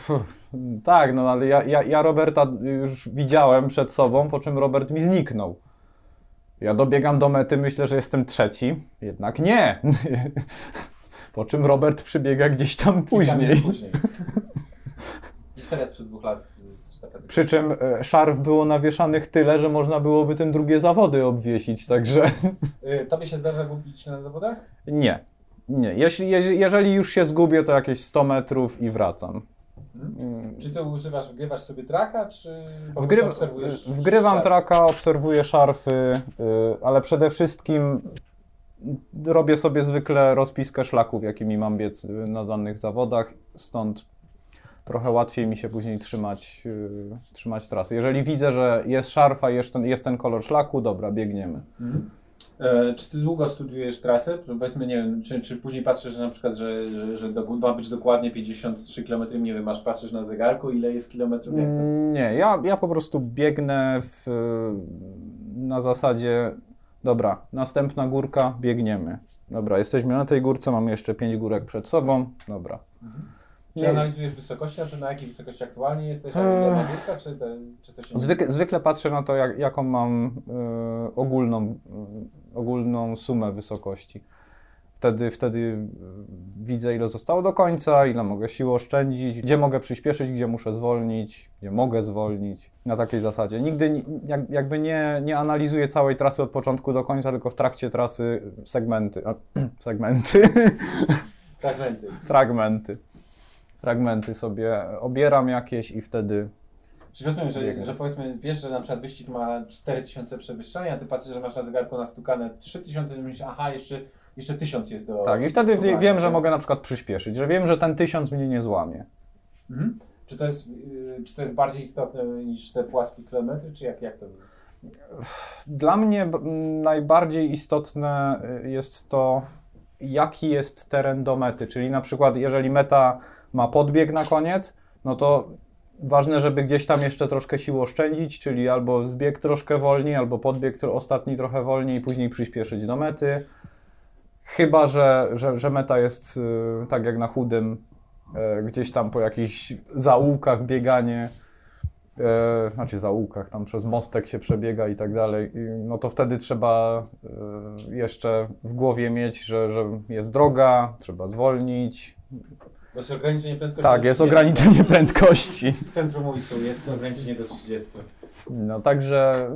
tak, no ale ja, ja, ja Roberta już widziałem przed sobą, po czym Robert mi zniknął. Ja dobiegam do mety, myślę, że jestem trzeci, jednak nie. Po czym Robert przybiega gdzieś tam później. później. Historia sprzed dwóch lat z, z sztafety. Przy czym e, szarf było nawieszanych tyle, że można byłoby tym drugie zawody obwiesić, także Y, Tobie się zdarza gubić na zawodach? nie. Nie, jeśli, jeżeli już się zgubię, to jakieś 100 metrów i wracam. Czy ty używasz, wgrywasz sobie traka, czy Wgryw, obserwujesz wgrywam świat? traka, obserwuję szarfy, y, ale przede wszystkim robię sobie zwykle rozpiskę szlaków, jakimi mam biec na danych zawodach, stąd trochę łatwiej mi się później trzymać, y, trzymać trasy. Jeżeli widzę, że jest szarfa, jest ten, jest ten kolor szlaku, dobra, biegniemy. E, czy ty długo studiujesz trasę? Powiedzmy, nie wiem, czy, czy później patrzysz na przykład, że, że, że do, ma być dokładnie 53 km, nie wiem, masz patrzysz na zegarku, ile jest kilometrów, jak to? Nie, ja, ja po prostu biegnę w, na zasadzie, dobra, następna górka, biegniemy. Dobra, jesteśmy na tej górce, mamy jeszcze pięć górek przed sobą, dobra. Czy Nie. analizujesz wysokości, znaczy na jakiej wysokości aktualnie jesteś, Eee. górka, czy, te, czy to się nie... Zwykle, zwykle patrzę na to, jak, jaką mam y, ogólną, y, ogólną sumę wysokości. Wtedy, wtedy widzę, ile zostało do końca, ile mogę sił oszczędzić, gdzie mogę przyspieszyć, gdzie muszę zwolnić, gdzie mogę zwolnić. Na takiej zasadzie. Nigdy ni- jak, jakby nie, nie analizuję całej trasy od początku do końca, tylko w trakcie trasy segmenty. A, segmenty. Fragmenty. fragmenty. Fragmenty sobie obieram jakieś i wtedy Czy rozumiem, że, że powiedzmy, wiesz, że na przykład wyścig ma 4000 przewyższenia, a ty patrzysz, że masz na zegarku nastukane 3000 i myślisz, aha, jeszcze, jeszcze 1000 jest do... Tak, i wtedy do wiem, że walki. mogę na przykład przyspieszyć, że wiem, że ten tysiąc mnie nie złamie. Mhm. Czy, to jest, yy, czy to jest bardziej istotne niż te płaskie kilometry, czy jak, jak to wygląda? Dla mnie najbardziej istotne y, jest to, jaki jest teren do mety. Czyli na przykład, jeżeli meta ma podbieg na koniec, no to ważne, żeby gdzieś tam jeszcze troszkę sił oszczędzić, czyli albo zbieg troszkę wolniej, albo podbieg ostatni trochę wolniej i później przyspieszyć do mety. Chyba, że, że, że meta jest y, tak jak na chudym, y, gdzieś tam po jakichś zaułkach bieganie, e, znaczy zaułkach, tam przez mostek się przebiega i tak dalej, no to wtedy trzeba e, jeszcze w głowie mieć, że, że jest droga, trzeba zwolnić. Bo jest ograniczenie prędkości. Tak, jest 30. ograniczenie prędkości. W centrum UIS-u jest to ograniczenie do 30. No także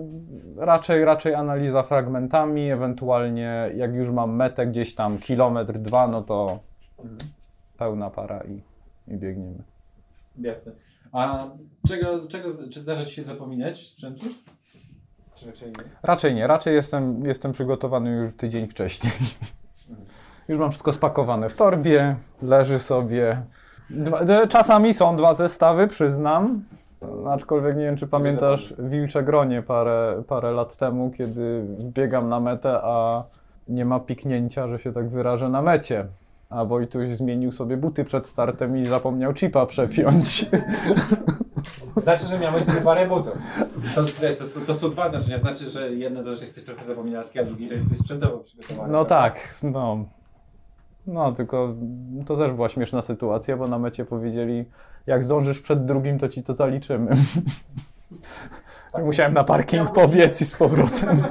raczej, raczej analiza fragmentami, ewentualnie jak już mam metę gdzieś tam kilometr, dwa, no to pełna para i, i biegniemy. Jasne. A czego, czego, czy zdarza Ci się zapominać sprzętu? Czy raczej nie? Raczej nie, raczej jestem, jestem przygotowany już tydzień wcześniej. Już mam wszystko spakowane w torbie, leży sobie. Dwa, e, czasami są dwa zestawy, przyznam. Aczkolwiek nie wiem, czy pamiętasz Wilcze Gronie parę, parę lat temu, kiedy biegam na metę, a nie ma piknięcia, że się tak wyrażę, na mecie. A Wojtuś zmienił sobie buty przed startem i zapomniał chipa przepiąć. Znaczy, że miałeś dwie parę butów. To, wiesz, to, to są dwa znaczenia. Znaczy, że jedno to, że jesteś trochę zapominalski, a drugie, że jesteś sprzętowo przygotowany. No prawda? tak, no. No, tylko to też była śmieszna sytuacja, bo na mecie powiedzieli, jak zdążysz przed drugim, to ci to zaliczymy. Tak. Musiałem na parking pobiec i z powrotem.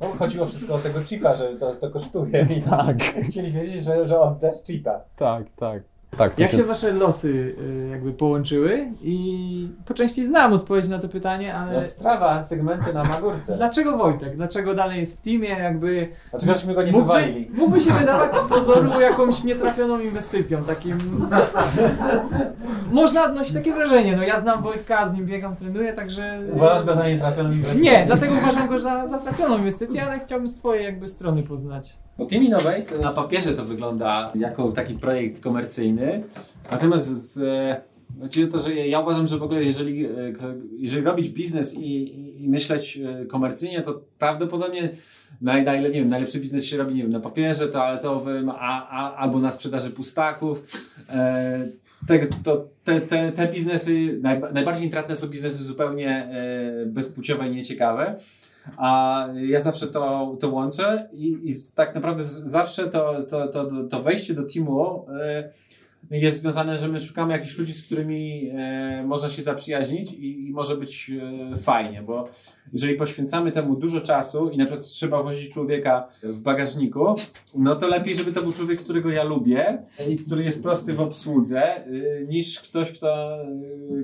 No, chodziło wszystko o tego chipa, że to, to kosztuje i Tak, chcieli wiedzieć, że, że on też chipa. tak, tak. Tak, Jak się wasze losy y, jakby połączyły? I po części znam odpowiedź na to pytanie, ale strawa, segmenty na Magórce. dlaczego Wojtek? Dlaczego dalej jest w teamie? Jakby Dlaczego żeśmy go nie mógłby, wywalili? mógłby się wydawać z pozoru jakąś nietrafioną inwestycją, takim... Można odnosić takie wrażenie, no ja znam Wojtka, z nim biegam, trenuję, także... Uważasz go za nietrafioną inwestycję? Nie, dlatego uważam go za, za trafioną inwestycję, ale chciałbym z twojej jakby strony poznać. Bo Team Innovate na papierze to wygląda jako taki projekt komercyjny, natomiast z, e, znaczy to, że ja uważam, że w ogóle jeżeli, e, jeżeli robić biznes i, i, myśleć e, komercyjnie, to prawdopodobnie naj, naj, nie wiem, najlepszy biznes się robi nie wiem, na papierze toaletowym, a, a, albo na sprzedaży pustaków. E, te, to, te, te, te biznesy, naj, najbardziej intratne są biznesy zupełnie e, bezpłciowe i nieciekawe. A ja zawsze to, to łączę i, i z- tak naprawdę z- zawsze to, to, to, to wejście do teamu e, jest związane, że my szukamy jakichś ludzi, z którymi e, można się zaprzyjaźnić i, i może być e, fajnie, bo jeżeli poświęcamy temu dużo czasu i na przykład trzeba wozić człowieka w bagażniku, no to lepiej, żeby to był człowiek, którego ja lubię i który jest prosty w obsłudze, e, niż ktoś, kto, e,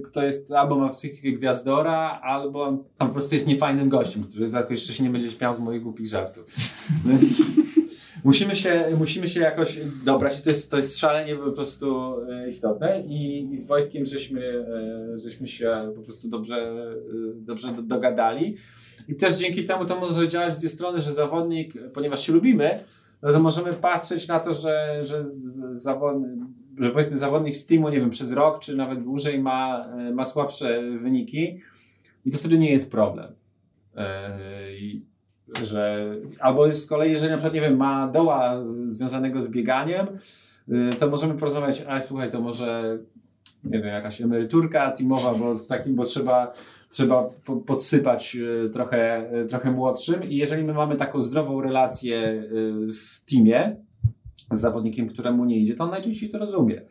kto jest albo ma psychikę gwiazdora, albo po prostu jest niefajnym gościem, który jakoś jeszcze się nie będzie śmiał z moich głupich żartów. Musimy się, musimy się jakoś dobrać i to jest, to jest szalenie po prostu e, istotne. I, i z Wojtkiem żeśmy, e, żeśmy się po prostu dobrze, e, dobrze do- dogadali. I też dzięki temu to może działać w dwie strony, że zawodnik, ponieważ się lubimy, no to możemy patrzeć na to, że, że, zawodnik, że powiedzmy zawodnik z teamu, nie wiem, przez rok czy nawet dłużej ma, ma słabsze wyniki. I to wtedy nie jest problem. I- że albo z kolei, jeżeli na przykład, nie wiem, ma doła związanego z bieganiem, y, to możemy porozmawiać, a słuchaj, to może, nie wiem, jakaś emeryturka teamowa, bo w takim, bo trzeba, trzeba po- podsypać y, trochę, y, trochę młodszym i jeżeli my mamy taką zdrową relację w teamie z zawodnikiem, któremu nie idzie, to on najczęściej to rozumie.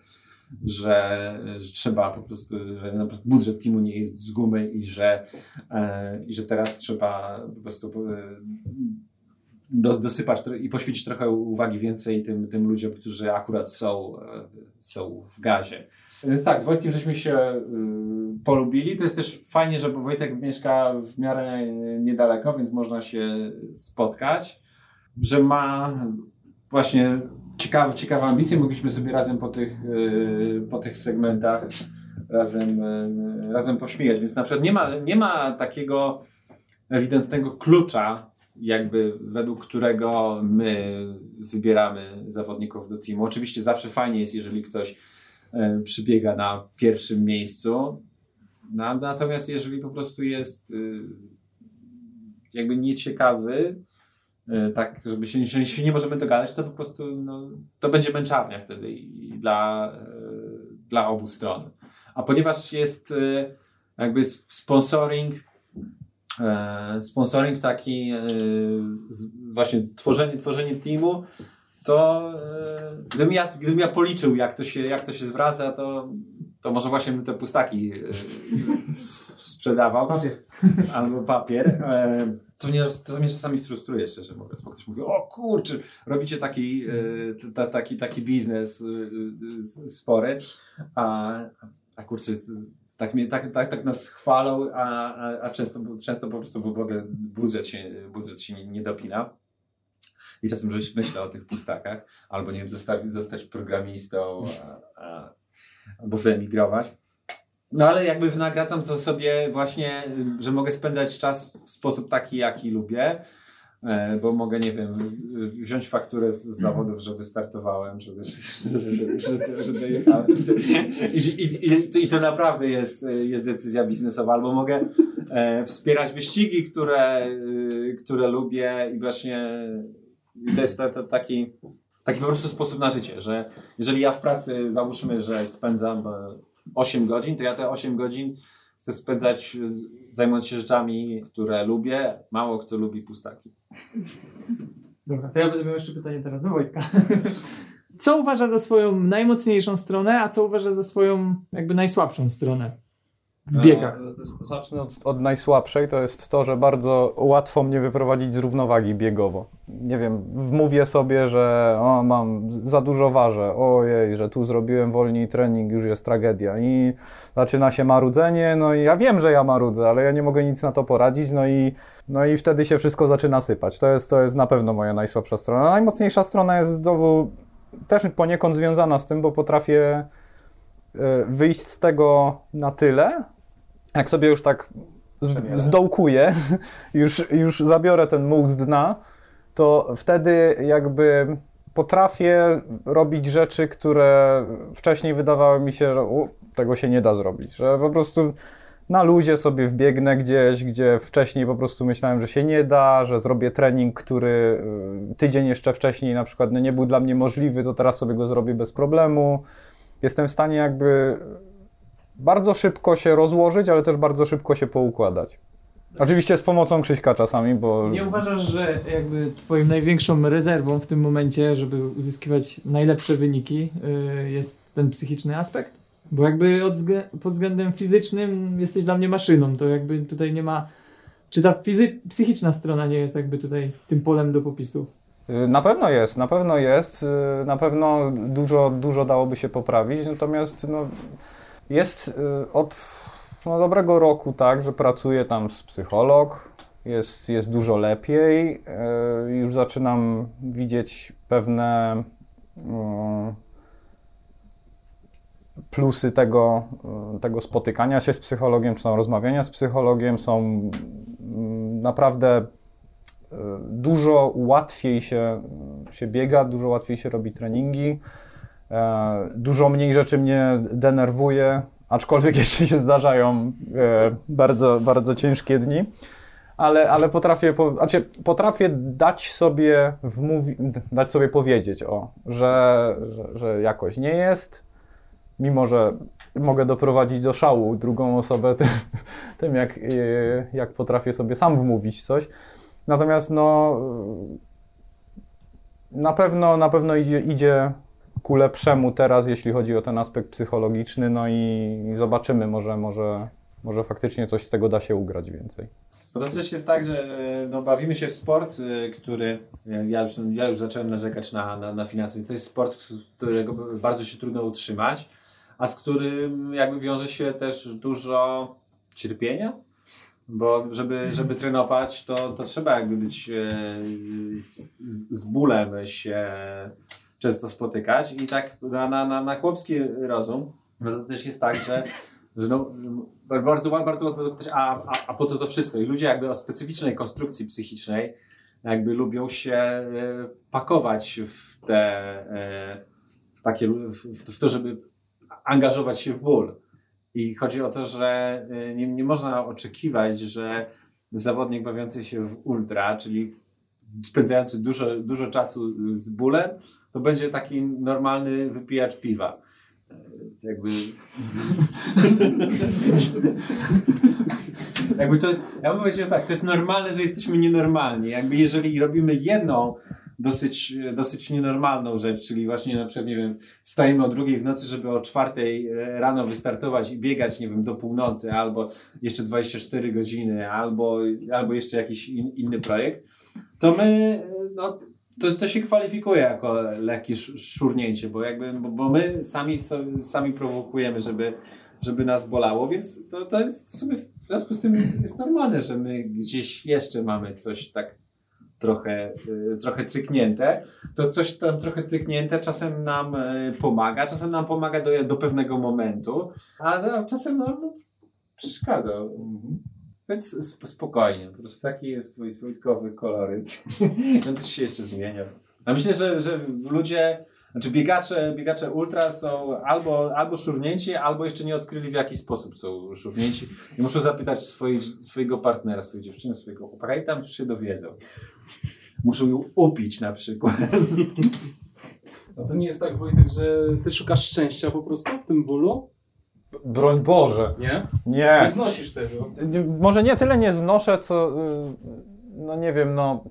Że, że trzeba po prostu, że na przykład budżet teamu nie jest z gumy i że, e, i że teraz trzeba po prostu e, do, dosypać i poświęcić trochę uwagi więcej tym, tym ludziom, którzy akurat są, e, są w gazie. Więc tak, z Wojtkiem żeśmy się polubili. To jest też fajnie, że Wojtek mieszka w miarę niedaleko, więc można się spotkać. Że ma właśnie ciekawe, ciekawe ambicje. Mogliśmy sobie razem po tych, y, po tych segmentach razem, y, razem pośmiać. Więc na przykład nie ma, nie ma takiego ewidentnego klucza, jakby według którego my wybieramy zawodników do teamu. Oczywiście zawsze fajnie jest, jeżeli ktoś e, przybiega na pierwszym miejscu. Na, natomiast jeżeli po prostu jest y, jakby nieciekawy, y, tak, żeby się, jeżeli się nie możemy dogadać, to po prostu no, to będzie męczarnia wtedy i dla, y, dla obu stron. A ponieważ jest y, jakby sponsoring, e, sponsoring taki, e, właśnie tworzenie, tworzenie teamu, to e, gdybym, ja, gdybym ja policzył, jak to się, jak to się zwraca, to, to może właśnie bym te pustaki e, sprzedawał. Papier. Albo papier. E, co, mnie, co mnie czasami frustruje, szczerze mówiąc, bo ktoś mówi, o kurczę, robicie taki, e, ta, taki, taki biznes spory, a, a kurczę, tak, mnie, tak, tak, tak nas chwalą, a, a, a często, często po prostu w ogóle budżet się, budżet się nie, nie dopina. I czasem myślę o tych pustakach, albo nie wiem, zostać programistą, a, a, albo wyemigrować. No ale jakby wynagradzam to sobie właśnie, że mogę spędzać czas w sposób taki, jaki lubię, e, bo mogę, nie wiem, wziąć fakturę z z zawodów, że wystartowałem, że, że, że, że, że dojechałem. I, to naprawdę jest, jest decyzja biznesowa. Albo mogę e, wspierać wyścigi, które, y, które lubię i właśnie to jest taki, taki po prostu sposób na życie, że jeżeli ja w pracy załóżmy, że spędzam e, 8 godzin, to ja te 8 godzin chcę spędzać e, zajmując się rzeczami, które lubię. Mało kto lubi pustaki. Dobra, to ja będę miał jeszcze pytanie teraz do Wojtka. Co uważa za swoją najmocniejszą stronę, a co uważa za swoją jakby najsłabszą stronę? W biegach? E, Zacznę od, od najsłabszej, to jest to, że bardzo łatwo mnie wyprowadzić z równowagi biegowo. Nie wiem, wmówię sobie, że o, mam za dużo ważę, ojej, że tu zrobiłem wolniej trening, już jest tragedia i zaczyna się marudzenie, no i ja wiem, że ja marudzę, ale ja nie mogę nic na to poradzić, no i, no i wtedy się wszystko zaczyna sypać. To jest, to jest na pewno moja najsłabsza strona. Najmocniejsza strona jest znowu też poniekąd związana z tym, bo potrafię e, wyjść z tego na tyle, jak sobie już tak z- zdołkuję, już, już zabiorę ten muł z dna, to wtedy jakby potrafię robić rzeczy, które wcześniej wydawały mi się, że u, tego się nie da zrobić, że po prostu na luzie sobie wbiegnę gdzieś, gdzie wcześniej po prostu myślałem, że się nie da, że zrobię trening, który y, tydzień jeszcze wcześniej na przykład no, nie był dla mnie możliwy, to teraz sobie go zrobię bez problemu. Jestem w stanie jakby bardzo szybko się rozłożyć, ale też bardzo szybko się poukładać. Oczywiście z pomocą Krzyśka czasami, bo... Nie uważasz, że jakby twoim największą rezerwą w tym momencie, żeby uzyskiwać najlepsze wyniki, y, jest ten psychiczny aspekt? Bo jakby pod względem fizycznym jesteś dla mnie maszyną, to jakby tutaj nie ma... Czy ta psychiczna strona nie jest jakby tutaj tym polem do popisu? Y, Na pewno jest, na pewno jest. y, Na pewno dużo, dużo dałoby się poprawić, natomiast no, jest y, od no, dobrego roku tak, że pracuję tam z psycholog, jest, jest dużo lepiej. y, Już zaczynam widzieć pewne y, plusy tego, tego spotykania się z psychologiem, czy tam rozmawiania z psychologiem. Są mm, naprawdę dużo łatwiej się, się biega, dużo łatwiej się robi treningi, dużo mniej rzeczy mnie denerwuje, aczkolwiek jeszcze się zdarzają e, bardzo, bardzo ciężkie dni. Ale, ale potrafię, po, znaczy potrafię dać sobie, wmówi, dać sobie powiedzieć, o, że, że, że jakoś nie jest, mimo że mogę doprowadzić do szału drugą osobę tym, tym jak, e, jak potrafię sobie sam wmówić coś. Natomiast no na pewno, na pewno idzie, idzie ku lepszemu teraz, jeśli chodzi o ten aspekt psychologiczny, no i zobaczymy, może, może, może faktycznie coś z tego da się ugrać więcej. Bo to też jest tak, że e, no, bawimy się w sport, e, który e, ja już, ja już zacząłem narzekać na, na, na finanse. To jest sport, którego bardzo się trudno utrzymać, a z którym jakby wiąże się też dużo cierpienia. Bo żeby, żeby trenować, to, to trzeba jakby być z, z bólem się często spotykać. I tak na, na, na, na chłopski rozum, no to też jest tak, że, że no, bardzo, bardzo łatwo zapytać, a, a, a po co to wszystko? I ludzie jakby o specyficznej konstrukcji psychicznej jakby lubią się e, pakować w te, e, w takie, w to, żeby angażować się w ból. I chodzi o to, że e, nie, nie można oczekiwać, że zawodnik bawiący się w ultra, czyli spędzający dużo, dużo czasu z bólem, to będzie taki normalny wypijacz piwa. E, Jakby. Jakby to jest, ja bym powiedział tak, to jest normalne, że jesteśmy nienormalni. Jakby jeżeli robimy jedną dosyć, dosyć nienormalną rzecz, czyli właśnie na przykład, nie wiem, wstajemy o drugiej w nocy, żeby o czwartej e, rano wystartować i biegać, nie wiem, do północy, albo jeszcze 24 godziny, albo, albo jeszcze jakiś in, inny projekt, to my, e, no, to, to się kwalifikuje jako lekkie sz- szurnięcie, bo jakby, bo, bo my sami, sami prowokujemy, żeby, żeby nas bolało, więc to, to jest w sumie w związku z tym jest normalne, że my gdzieś jeszcze mamy coś tak trochę, y, trochę tryknięte. To coś tam trochę tryknięte czasem nam y, pomaga, czasem nam pomaga do, do pewnego momentu, a, czasem nam przeszkadza. Więc sp- spokojnie, po prostu taki jest woj- wojtkowy koloryt. On też się jeszcze zmienia. A myślę, że, że ludzie, znaczy biegacze, biegacze ultra są albo, albo szurnięci, albo jeszcze nie odkryli w jaki sposób są szurnięci i muszą zapytać swojej, swojego partnera, swojej dziewczyny, swojego chłopaka i tam już się dowiedzą. Muszą ją upić na przykład. A to nie jest tak, Wojtek, że ty szukasz szczęścia po prostu w tym bólu? Broń Boże, Nie? nie. Nie znosisz tego. Może nie tyle nie znoszę, co y, no nie wiem, no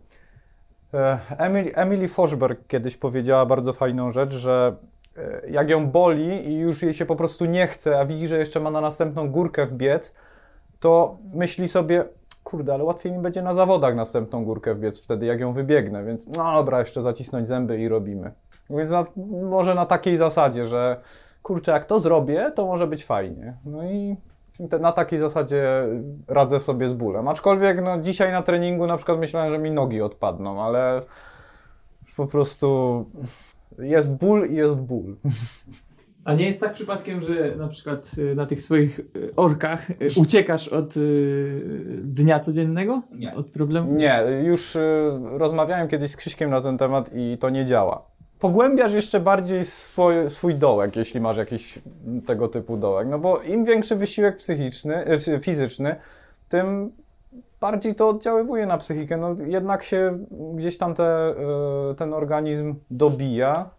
e, Emily, Emily Forsberg kiedyś powiedziała bardzo fajną rzecz, że e, jak ją boli i już jej się po prostu nie chce, a widzi, że jeszcze ma na następną górkę wbiec, to myśli sobie, kurde, ale łatwiej mi będzie na zawodach następną górkę wbiec wtedy, jak ją wybiegnę, więc no dobra, jeszcze zacisnąć zęby i robimy. Więc na, może na takiej zasadzie, że kurczę, jak to zrobię, to może być fajnie. No i te, na takiej zasadzie radzę sobie z bólem. Aczkolwiek no, dzisiaj na treningu na przykład myślałem, że mi nogi odpadną, ale po prostu jest ból i jest ból. A nie jest tak przypadkiem, że na przykład y, na tych swoich y, orkach y, uciekasz od dnia codziennego? Nie. Od problemów? Nie, już rozmawiałem kiedyś z Krzyśkiem na ten temat i to nie działa. Pogłębiasz jeszcze bardziej swój, swój dołek, jeśli masz jakiś tego typu dołek. No bo im większy wysiłek psychiczny, y, fizyczny, tym bardziej to oddziaływuje na psychikę. No jednak się gdzieś tam te, y, ten organizm dobija.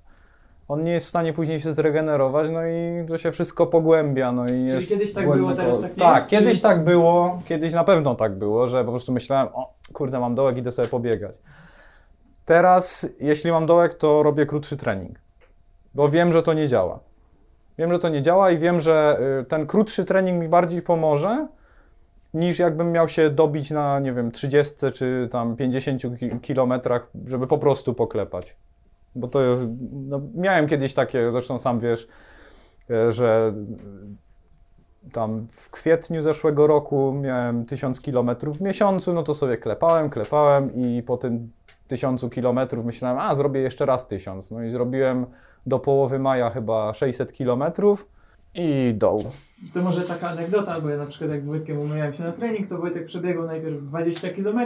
On nie jest w stanie później się zregenerować, no i to się wszystko pogłębia. No i jest kiedyś tak było, teraz tak nie Tak, jest? kiedyś Czyli- tak było, kiedyś na pewno tak było, że po prostu myślałem, o kurde, mam dołek, idę sobie pobiegać. Teraz, jeśli mam dołek, to robię krótszy trening, bo wiem, że to nie działa. Wiem, że to nie działa i wiem, że y, ten krótszy trening mi bardziej pomoże, niż jakbym miał się dobić na, nie wiem, 30 czy tam 50 ki- kilometrach, żeby po prostu poklepać. Bo to jest, no, miałem kiedyś takie, zresztą sam wiesz, e, że y, tam w kwietniu zeszłego roku miałem 1000 kilometrów w miesiącu, no to sobie klepałem, klepałem i po tym 1000 kilometrów myślałem, a zrobię jeszcze raz 1000. No i zrobiłem do połowy maja chyba 600 kilometrów i doł. To może taka anegdota, bo ja na przykład jak z Wojtkiem umawiałem się na trening, to Wojtek przebiegł najpierw 20 km,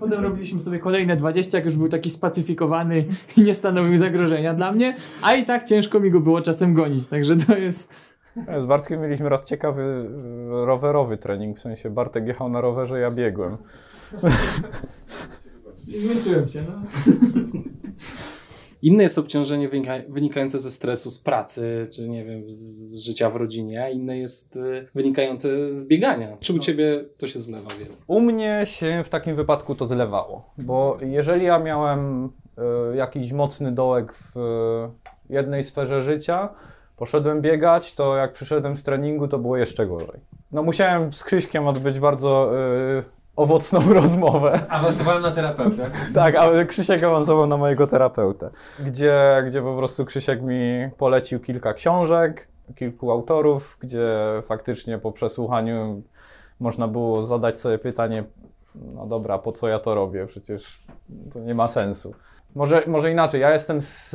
potem robiliśmy sobie kolejne 20, jak już był taki spacyfikowany i nie stanowił zagrożenia dla mnie, a i tak ciężko mi go było czasem gonić, także to jest... Z Bartkiem mieliśmy raz ciekawy y, rowerowy trening, w sensie Bartek jechał na rowerze, ja biegłem. Zmęczyłem się, no. Inne jest obciążenie wynika, wynikające ze stresu z pracy, czy nie wiem, z życia w rodzinie, a inne jest y, wynikające z biegania. Czy u ciebie to się zlewa wiele? U mnie się w takim wypadku to zlewało, bo jeżeli ja miałem y, jakiś mocny dołek w y, jednej sferze życia, poszedłem biegać, to jak przyszedłem z treningu, to było jeszcze gorzej. No musiałem z Krzyśkiem odbyć bardzo y, owocną rozmowę. Awansowałem na terapeutę. Tak, ale Krzysiek awansował na mojego terapeutę, gdzie, gdzie po prostu Krzysiek mi polecił kilka książek, kilku autorów, gdzie faktycznie po przesłuchaniu można było zadać sobie pytanie, no dobra, po co ja to robię? Przecież to nie ma sensu. Może, może inaczej, ja jestem z,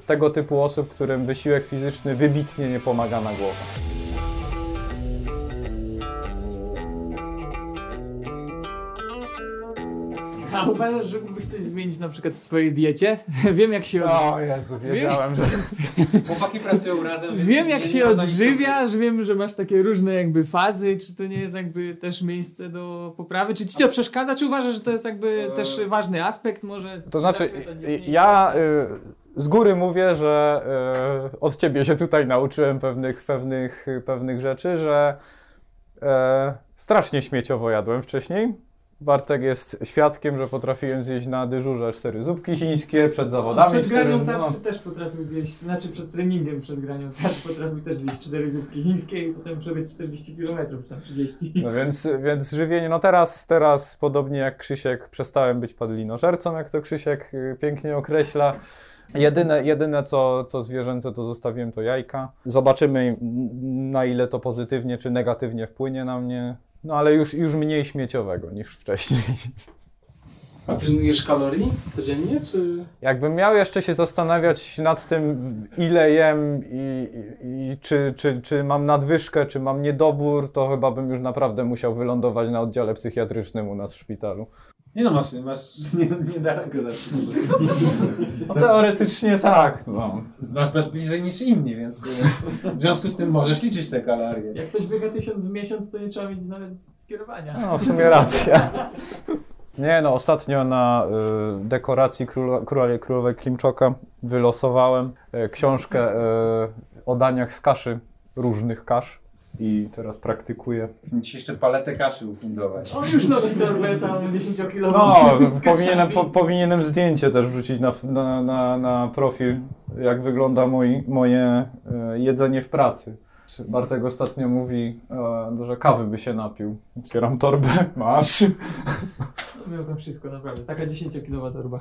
z tego typu osób, którym wysiłek fizyczny wybitnie nie pomaga na głowę. A uważasz, że mógłbyś coś zmienić na przykład w swojej diecie? Wiem jak się... Od... O Jezu, wiedziałem, że... Chłopaki pracują razem. Wiem jak się nic odżywiasz, wiem, że masz takie różne jakby fazy, czy to nie jest jakby też miejsce do poprawy, czy ci to przeszkadza, czy uważasz, że to jest jakby też ważny aspekt może? To znaczy, Czy to ja y, z góry mówię, że y, od ciebie się tutaj nauczyłem pewnych, pewnych, pewnych rzeczy, że e, strasznie śmieciowo jadłem wcześniej. Bartek jest świadkiem, że potrafiłem zjeść na dyżurze cztery zupki chińskie przed zawodami. Przed cztery- granią no. tarczy też potrafił zjeść, znaczy przed treningiem przed granią tarczy potrafił też zjeść cztery zupki chińskie i potem przebiec 40 km, tam 30. No więc, więc żywienie, no teraz, teraz podobnie jak Krzysiek, przestałem być padlinożercą, jak to Krzysiek y, pięknie określa. Jedyne, jedyne co, co zwierzęce to zostawiłem to jajka. Zobaczymy na ile to pozytywnie czy negatywnie wpłynie na mnie. No ale już, już mniej śmieciowego niż wcześniej. A pilnujesz kalorii codziennie, czy... Jakbym miał jeszcze się zastanawiać nad tym, ile jem i, i, i czy, czy, czy mam nadwyżkę, czy mam niedobór, to chyba bym już naprawdę musiał wylądować na oddziale psychiatrycznym u nas w szpitalu. Nie no, masz, masz nie, niedaleko zawsze. No teoretycznie tak. No. Masz, masz bliżej niż inni, więc, więc w związku z tym możesz liczyć te kalorie. Jak ktoś biega tysiąc w miesiąc, to nie trzeba mieć nawet skierowania. no, w sumie racja. Nie no, ostatnio na y, dekoracji króla, króla, królowej Klimczoka wylosowałem y, książkę y, o daniach z kaszy, różnych kasz. I teraz praktykuję. Ci jeszcze paletę kaszy ufundować. On już nosi torbę całą 10 kg. No, powinienem, po, powinienem zdjęcie też wrzucić na, na, na, na profil, jak wygląda moi, moje e, jedzenie w pracy. Bartek ostatnio mówi, e, że kawy by się napił. Otwieram torbę, masz. Miał tam wszystko, naprawdę. Taka 10 kg torba.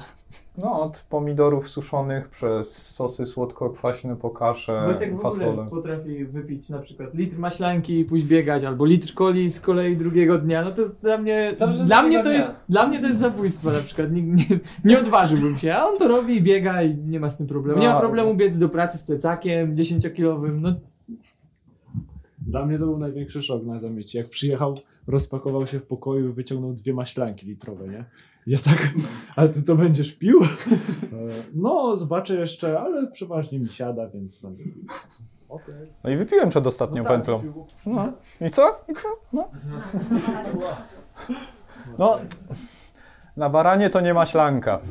No, od pomidorów suszonych przez sosy słodko-kwaśne po kaszę, Wojtek w fasolę. ogóle potrafi wypić na przykład litr maślanki i pójść biegać, albo litr coli z kolei drugiego dnia. No to jest dla mnie, Dobrze, dla mnie to dnia. jest, dla mnie to jest zabójstwo na przykład. Nie, nie, nie odważyłbym się, a on to robi i biega i nie ma z tym problemu. Nie ma No. problemu biec do pracy z plecakiem 10-kilowym, no Dla mnie to był największy szok na zamiecie. Jak przyjechał, rozpakował się w pokoju i wyciągnął dwie maślanki litrowe, nie? Ja tak, ale ty to będziesz pił? E, No, zobaczę jeszcze, ale przeważnie mi siada, więc będę pił. Okej. No i wypiłem przed ostatnią No tak, pętlą. No. I co? I co? No. no. Na baranie to nie ma ślanka.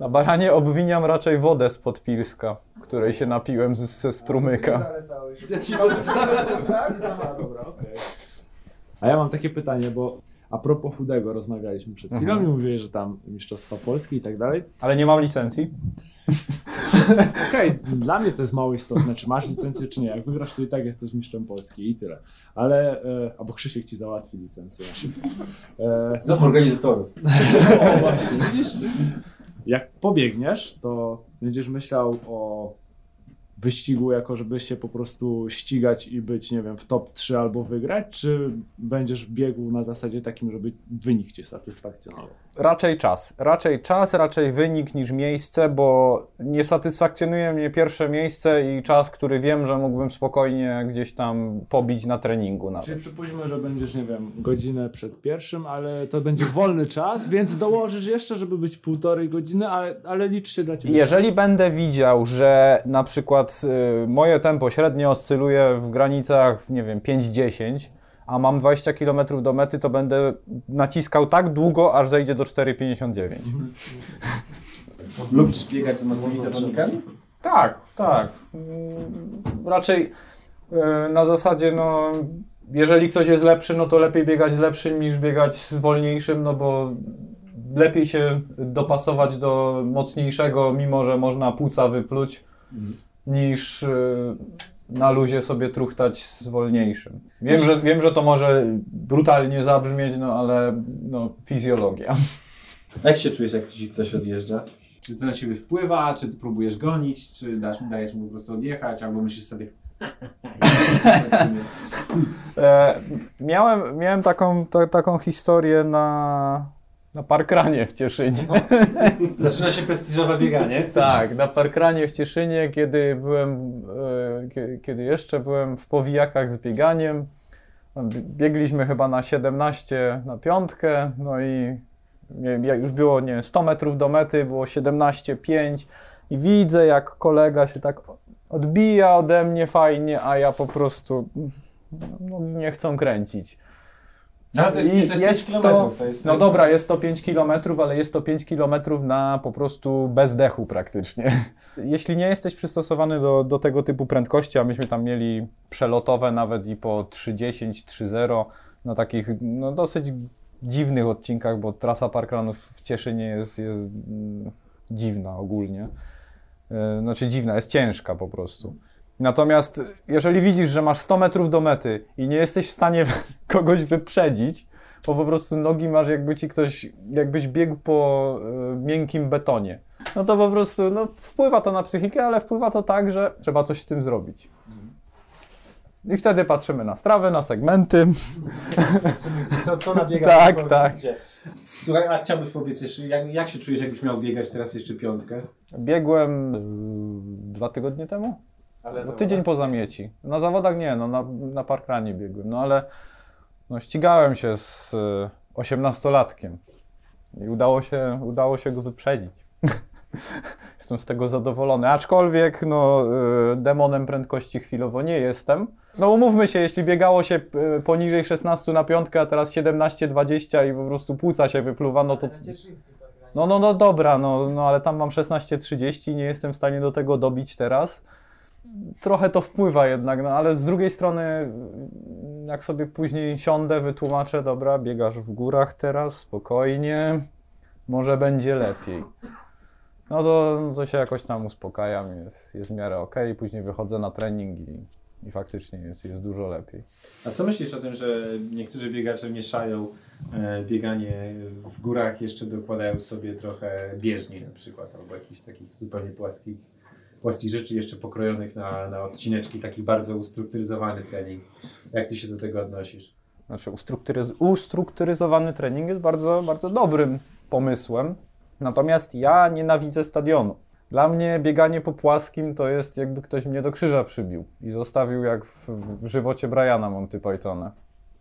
Na baranie obwiniam raczej wodę z podpilska, której się napiłem z, ze strumyka. A ja mam takie pytanie, bo a propos chudego rozmawialiśmy przed chwilą Mhm. i mówiłeś, że tam Mistrzostwa Polski i tak dalej. Ale nie mam licencji. Okej, dla mnie to jest mało istotne, czy masz licencję, czy nie. Jak wygrasz, to i tak jesteś mistrzem Polski i tyle. Ale, e, albo Krzysiek ci załatwi licencję na szybko. E, Za organizatorów. o, właśnie, widzisz? Jak pobiegniesz, to będziesz myślał o wyścigu, jako żeby się po prostu ścigać i być, nie wiem, w top 3 albo wygrać, czy będziesz biegł na zasadzie takim, żeby wynik cię satysfakcjonował? Raczej czas. Raczej czas, raczej wynik niż miejsce, bo nie satysfakcjonuje mnie pierwsze miejsce i czas, który wiem, że mógłbym spokojnie gdzieś tam pobić na treningu nawet. Czyli przypuśćmy, że będziesz, nie wiem, godzinę przed pierwszym, ale to będzie wolny czas, więc dołożysz jeszcze, żeby być półtorej godziny, ale, ale licz się dla ciebie. Jeżeli będę widział, że na przykład y, moje tempo średnio oscyluje w granicach, nie wiem, 5-10, a mam 20 km do mety, to będę naciskał tak długo, aż zejdzie do 4,59. Lubisz biegać z mocnymi zawodnikami? Tak, tak. Raczej y, na zasadzie, no, jeżeli ktoś jest lepszy, no to lepiej biegać z lepszym niż biegać z wolniejszym, no bo lepiej się dopasować do mocniejszego, mimo że można płuca wypluć, niż y, na luzie sobie truchtać z wolniejszym. Wiem, że, wiem, że to może brutalnie zabrzmieć, no ale no, fizjologia. Jak się czujesz, jak ci ktoś odjeżdża? Czy to na ciebie wpływa, czy ty próbujesz gonić, czy dasz, dajesz mu po prostu odjechać, albo myślisz sobie... E, miałem, miałem taką, ta, taką historię na, na parkranie w Cieszynie. Zaczyna się prestiżowe bieganie. Tak, na parkranie w Cieszynie, kiedy byłem, e, kie- kiedy jeszcze byłem w powijakach z bieganiem. Bie- Biegliśmy chyba na 17 na piątkę, no i już było, nie wiem, 100 metrów do mety, było 17,5 i widzę, jak kolega się tak odbija ode mnie fajnie, a ja po prostu no, nie chcą kręcić. No, to jest, I to jest, jest 5 to- kilometrów, to jest, to No dobra, jest to 5 km, ale jest to 5 km na po prostu bezdechu praktycznie. Jeśli nie jesteś przystosowany do, do tego typu prędkości, a myśmy tam mieli przelotowe nawet i po 3.10, 3.0 na takich no, dosyć dziwnych odcinkach, bo trasa parkranów w Cieszynie jest, jest mm, dziwna ogólnie. E, Znaczy dziwna, jest ciężka po prostu. Natomiast jeżeli widzisz, że masz 100 metrów do mety i nie jesteś w stanie kogoś wyprzedzić, bo po prostu nogi masz jakby ci ktoś, jakbyś biegł po y, miękkim betonie. No to po prostu, no wpływa to na psychikę, ale wpływa to tak, że trzeba coś z tym zrobić. I wtedy patrzymy na strawę, na segmenty. co, co nabiega Tak, tak. Słuchaj, a chciałbyś powiedzieć jeszcze, jak, jak się czujesz, jakbyś miał biegać teraz jeszcze piątkę? Biegłem y, dwa tygodnie temu? Ale No, tydzień po zamieci. Na zawodach nie, no na, na parkranie biegłem, no ale no, ścigałem się z y, osiemnastolatkiem i udało się, udało się go wyprzedzić. jestem z tego zadowolony, aczkolwiek no, y, demonem prędkości chwilowo nie jestem. No umówmy się, jeśli biegało się y, poniżej 16 na piątkę, a teraz 17-20 i po prostu płuca się wypluwa, no to... No, no, no dobra, no, no ale tam mam 16.30 i nie jestem w stanie do tego dobić teraz. Trochę to wpływa jednak, no ale z drugiej strony, jak sobie później siądę, wytłumaczę, dobra, biegasz w górach teraz, spokojnie, może będzie lepiej. No to, to się jakoś tam uspokajam, jest, jest w miarę ok, później wychodzę na trening i, i faktycznie jest, jest dużo lepiej. A co myślisz o tym, że niektórzy biegacze mieszają e, bieganie w górach, jeszcze dokładają sobie trochę bieżni na przykład, albo jakichś takich zupełnie płaskich, płaskich rzeczy jeszcze pokrojonych na, na odcineczki, taki bardzo ustrukturyzowany trening. Jak ty się do tego odnosisz? Znaczy, ustrukturyz- ustrukturyzowany trening jest bardzo, bardzo dobrym pomysłem. Natomiast ja nienawidzę stadionu. Dla mnie bieganie po płaskim to jest jakby ktoś mnie do krzyża przybił i zostawił jak w, w żywocie Briana Monty Pythona.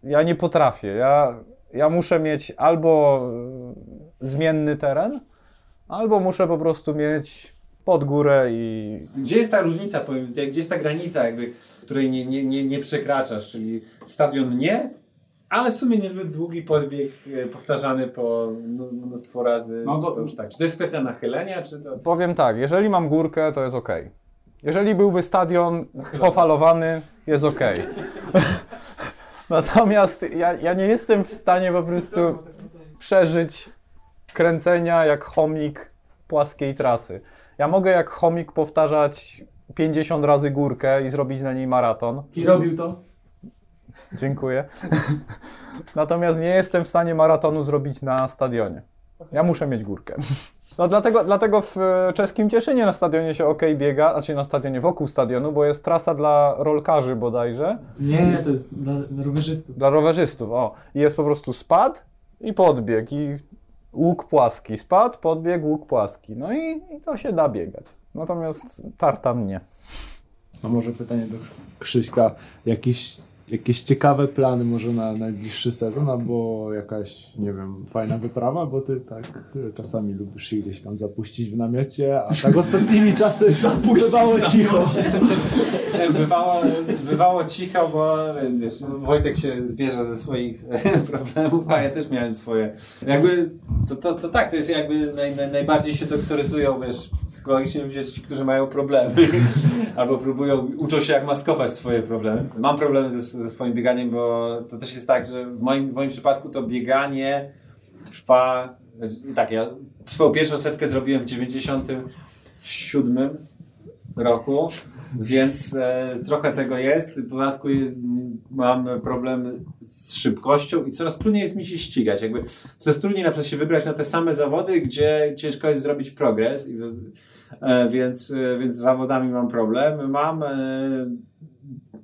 Ja nie potrafię. Ja, ja muszę mieć albo y, zmienny teren, albo muszę po prostu mieć pod górę i Gdzie jest ta różnica, powiem, gdzie jest ta granica, jakby, której nie, nie, nie, nie przekraczasz, czyli stadion nie, ale w sumie niezbyt długi podbieg e, powtarzany po mnó- mnóstwo razy. No to- to już tak. Czy to jest kwestia nachylenia, czy to... Powiem tak, jeżeli mam górkę, to jest ok. Jeżeli byłby stadion pofalowany, jest ok. Natomiast ja, ja nie jestem w stanie po prostu przeżyć kręcenia jak chomik płaskiej trasy. Ja mogę jak chomik powtarzać 50 razy górkę i zrobić na niej maraton. I robił to? Dziękuję. Natomiast nie jestem w stanie maratonu zrobić na stadionie. Ja muszę mieć górkę. No dlatego, dlatego w e, czeskim Cieszynie na stadionie się ok biega, znaczy na stadionie wokół stadionu, bo jest trasa dla rolkarzy bodajże, Nie, to jest dla, dla rowerzystów. dla rowerzystów, o. I jest po prostu spad i podbieg i łuk płaski. Spad, podbieg, łuk płaski. No i, i to się da biegać. Natomiast tartan nie. A może pytanie do Krzyśka, jakieś, jakieś ciekawe plany może na najbliższy sezon, albo jakaś, nie wiem, fajna wyprawa, bo ty tak czasami lubisz się gdzieś tam zapuścić w namiocie, a tak ostatnimi czasy bywało cicho. Bywało, bywało cicho, bo wiesz, Wojtek się zbierze ze swoich problemów, a ja też miałem swoje. Jakby to, to, to tak, to jest jakby naj, naj, najbardziej się doktoryzują, wiesz, psychologicznie ludzie, ci, którzy mają problemy. Albo próbują, uczą się jak maskować swoje problemy. Mam problemy ze, ze swoim bieganiem, bo to też jest tak, że w moim, w moim przypadku to bieganie trwa. Tak, ja swoją pierwszą setkę zrobiłem w 97 roku. Więc e, trochę tego jest. W dodatku jest, mam problem z szybkością i coraz trudniej jest mi się ścigać. Jakby coraz trudniej na przykład się wybrać na te same zawody, gdzie ciężko jest zrobić progres. E, więc, e, więc z zawodami mam problem. Mam e,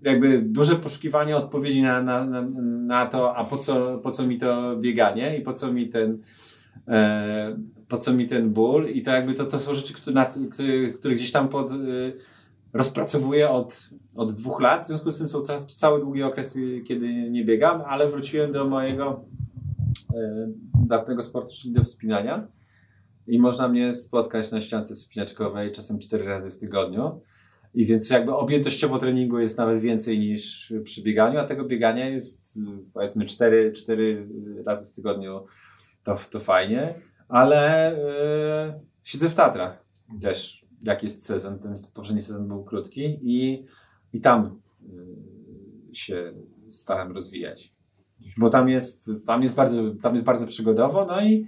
jakby duże poszukiwanie odpowiedzi na, na, na, na to, a po co, po co mi to bieganie i po co mi ten e, po co mi ten ból. I to jakby to, to są rzeczy, które, na, które, które gdzieś tam pod, y, rozpracowuję od, od dwóch lat, w związku z tym są ca, cały długi okres, kiedy nie biegam, ale wróciłem do mojego e, dawnego sportu, czyli do wspinania. I można mnie spotkać na ściance wspinaczkowej czasem cztery razy w tygodniu. I więc jakby objętościowo treningu jest nawet więcej niż przy bieganiu, a tego biegania jest powiedzmy cztery, cztery razy w tygodniu to, to fajnie, ale yy, siedzę w Tatrach też, jak jest sezon, ten poprzedni sezon był krótki i, i tam yy, się staram rozwijać. Bo tam jest, tam jest, bardzo, tam jest bardzo przygodowo, no i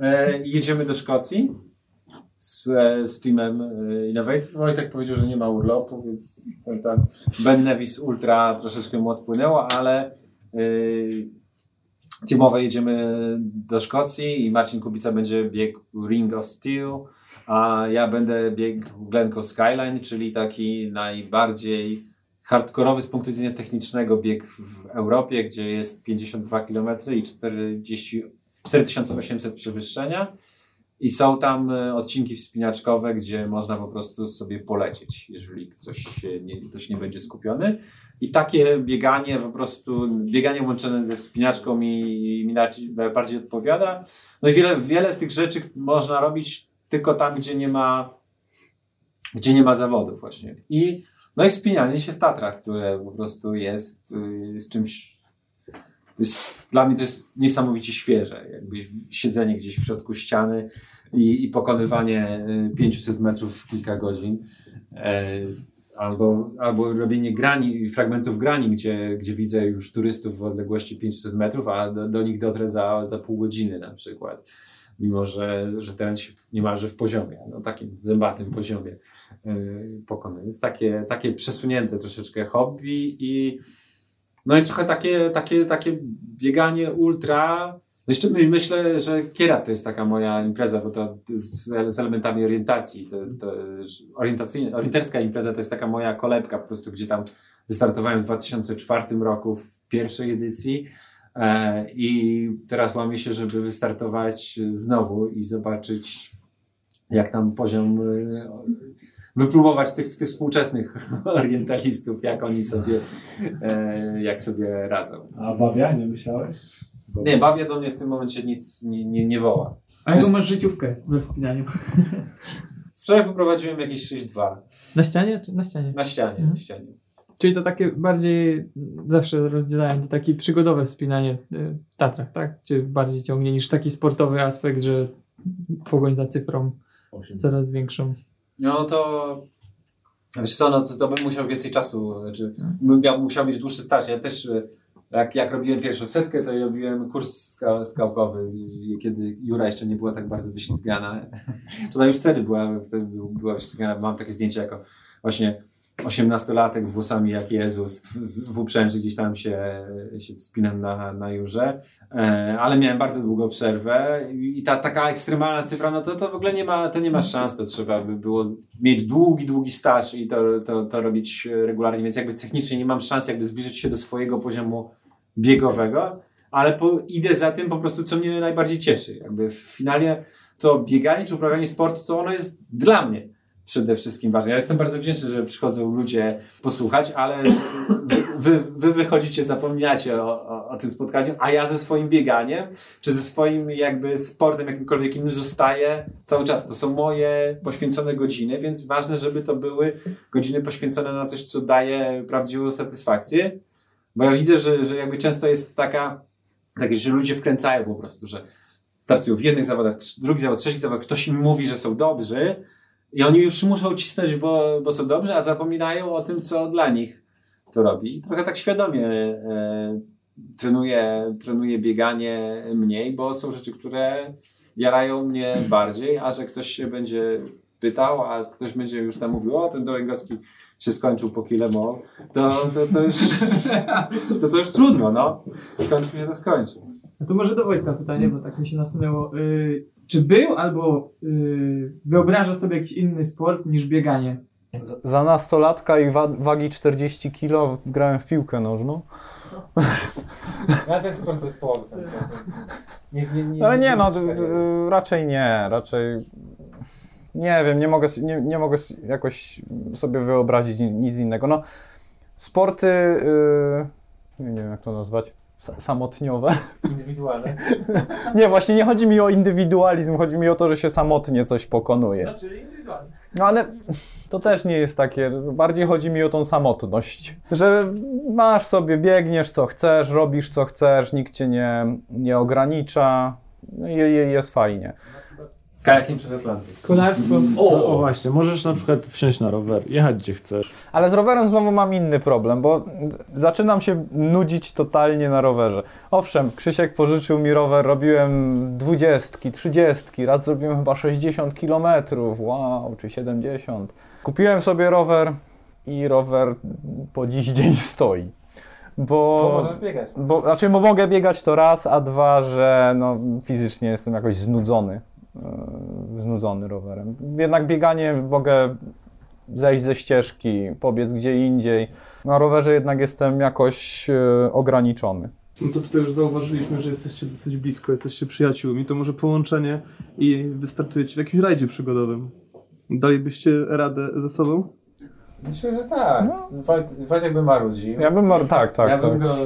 yy, jedziemy do Szkocji z, z teamem yy, Innovate. Wojtek powiedział, że nie ma urlopu, więc tam, tam Ben Nevis Ultra troszeczkę mu odpłynęło, ale yy, teamowe jedziemy do Szkocji i Marcin Kubica będzie biegł Ring of Steel, a ja będę biegł Glencoe Skyline, czyli taki najbardziej hardkorowy z punktu widzenia technicznego bieg w Europie, gdzie jest 52 km i 40, 4800 przewyższenia. I są tam e, odcinki wspinaczkowe, gdzie można po prostu sobie polecieć, jeżeli ktoś, nie, ktoś nie będzie skupiony. I takie bieganie, po prostu bieganie łączone ze wspinaczką mi, mi bardziej, bardziej odpowiada. No i wiele, wiele tych rzeczy można robić tylko tam, gdzie nie ma, gdzie nie ma zawodów właśnie. I, no i wspinanie się w Tatrach, które po prostu jest, y, jest czymś, to jest, dla mnie to jest niesamowicie świeże. Jakby siedzenie gdzieś w środku ściany i, i pokonywanie y, 500 metrów w kilka godzin. E, albo, albo robienie grani, fragmentów grani, gdzie, gdzie widzę już turystów w odległości 500 metrów, a do, do nich dotrę za, za pół godziny na przykład. Mimo, że, że teren się niemalże w poziomie, no takim zębatym poziomie yy. Więc takie, takie przesunięte troszeczkę hobby i no i trochę takie, takie, takie bieganie ultra. No jeszcze my- myślę, że Kierat to jest taka moja impreza, bo to z, z elementami orientacji. To, to, orienterska impreza to jest taka moja kolebka po prostu, gdzie tam wystartowałem w 2004 roku w pierwszej edycji e, i teraz łamię się, żeby wystartować znowu i zobaczyć jak tam poziom e, wypróbować tych, tych współczesnych orientalistów, jak oni sobie e, jak sobie radzą. A babia, nie myślałeś? Bo- Nie, babia do mnie w tym momencie nic nie, nie, nie woła. A jaką masz życiówkę we wspinaniu? Wczoraj poprowadziłem jakieś 6-2 Na ścianie czy na ścianie? na ścianie. Mhm. Na ścianie. Czyli to takie bardziej, zawsze rozdzielałem to takie przygodowe wspinanie y, w Tatrach, tak? Czy bardziej ciągnie niż taki sportowy aspekt, że pogoń za cyfrą Osiem. coraz większą. No to wiesz co, no to, to bym musiał więcej czasu, znaczy bym miał, musiał mieć dłuższy staż. Ja też jak, jak robiłem pierwszą setkę, to robiłem kurs ska, skałkowy, kiedy Jura jeszcze nie była tak bardzo wyślizgana. To już wtedy była, wtedy była wyślizgana. Mam takie zdjęcie jako właśnie 18-latek z włosami jak Jezus w, uprzęży gdzieś tam się, się wspinam na, na Jurze, e, ale miałem bardzo długą przerwę i ta taka ekstremalna cyfra, no to, to w ogóle nie ma, to nie ma szans, to trzeba by było mieć długi, długi staż i to, to, to robić regularnie, więc jakby technicznie nie mam szans jakby zbliżyć się do swojego poziomu biegowego, ale po, idę za tym po prostu, co mnie najbardziej cieszy. Jakby w finale to bieganie czy uprawianie sportu, to ono jest dla mnie przede wszystkim ważne. Ja jestem bardzo wdzięczny, że przychodzą ludzie posłuchać, ale wy, wy, wy wychodzicie, zapominacie o, o, o tym spotkaniu, a ja ze swoim bieganiem, czy ze swoim jakby sportem jakimkolwiek innym zostaję cały czas. To są moje poświęcone godziny, więc ważne, żeby to były godziny poświęcone na coś, co daje prawdziwą satysfakcję. Bo ja widzę, że, że jakby często jest taka, takie, że ludzie wkręcają po prostu, że startują w jednych zawodach, trz- drugich zawodach, trzecich zawodach, ktoś im mówi, że są dobrzy i oni już muszą cisnąć, bo, bo są dobrzy, a zapominają o tym, co dla nich to robi. I trochę tak świadomie e, trenuję, trenuję bieganie mniej, bo są rzeczy, które jarają mnie bardziej, a że ktoś się będzie pytał, a ktoś będzie już tam mówił, o ten Dołęgowski się skończył po kilemo, to, to, to, już, to, to już trudno, no. Skończył się, to skończył. No to może do Wojtka pytanie, bo tak mi się nasunęło. Y, czy był albo y, wyobrażasz sobie jakiś inny sport niż bieganie? Z- Za nastolatka i wa- wagi 40 kg grałem w piłkę nożną. Ja ten sport zespołowy. Nie, nie, nie, Ale nie, no raczej nie, raczej nie wiem, nie mogę, nie, nie mogę jakoś sobie wyobrazić ni- nic innego. No, sporty, y, nie wiem jak to nazwać, samotniowe. Indywidualne. Nie, właśnie nie chodzi mi o indywidualizm, chodzi mi o to, że się samotnie coś pokonuje. Znaczy indywidualnie. No ale to też nie jest takie. Bardziej chodzi mi o tą samotność. Że masz sobie, biegniesz co chcesz, robisz co chcesz, nikt cię nie, nie ogranicza. No i jest fajnie. Kajakiem przez Atlantyk. Kolarstwo. O, o właśnie, możesz na przykład wsiąść na rower, jechać gdzie chcesz. Ale z rowerem znowu mam inny problem, bo zaczynam się nudzić totalnie na rowerze. Owszem, Krzysiek pożyczył mi rower, robiłem dwudziestki, trzydziestki, raz zrobiłem chyba 60 km, wow, czy 70. Kupiłem sobie rower i rower po dziś dzień stoi. Bo, Bo możesz biegać. bo, znaczy, bo mogę biegać to raz, a dwa, że no, fizycznie jestem jakoś znudzony. Yy, Znudzony rowerem. Jednak bieganie mogę zejść ze ścieżki, pobiec gdzie indziej. Na rowerze jednak jestem jakoś yy, ograniczony. No to tutaj już zauważyliśmy, że jesteście dosyć blisko, jesteście przyjaciółmi. To może połączenie i wystartujecie w jakimś rajdzie przygodowym. Dalibyście radę ze sobą? Myślę, że tak. Wojt, Wojtek by marudził. Ja bym, mar- tak, tak, ja tak. bym go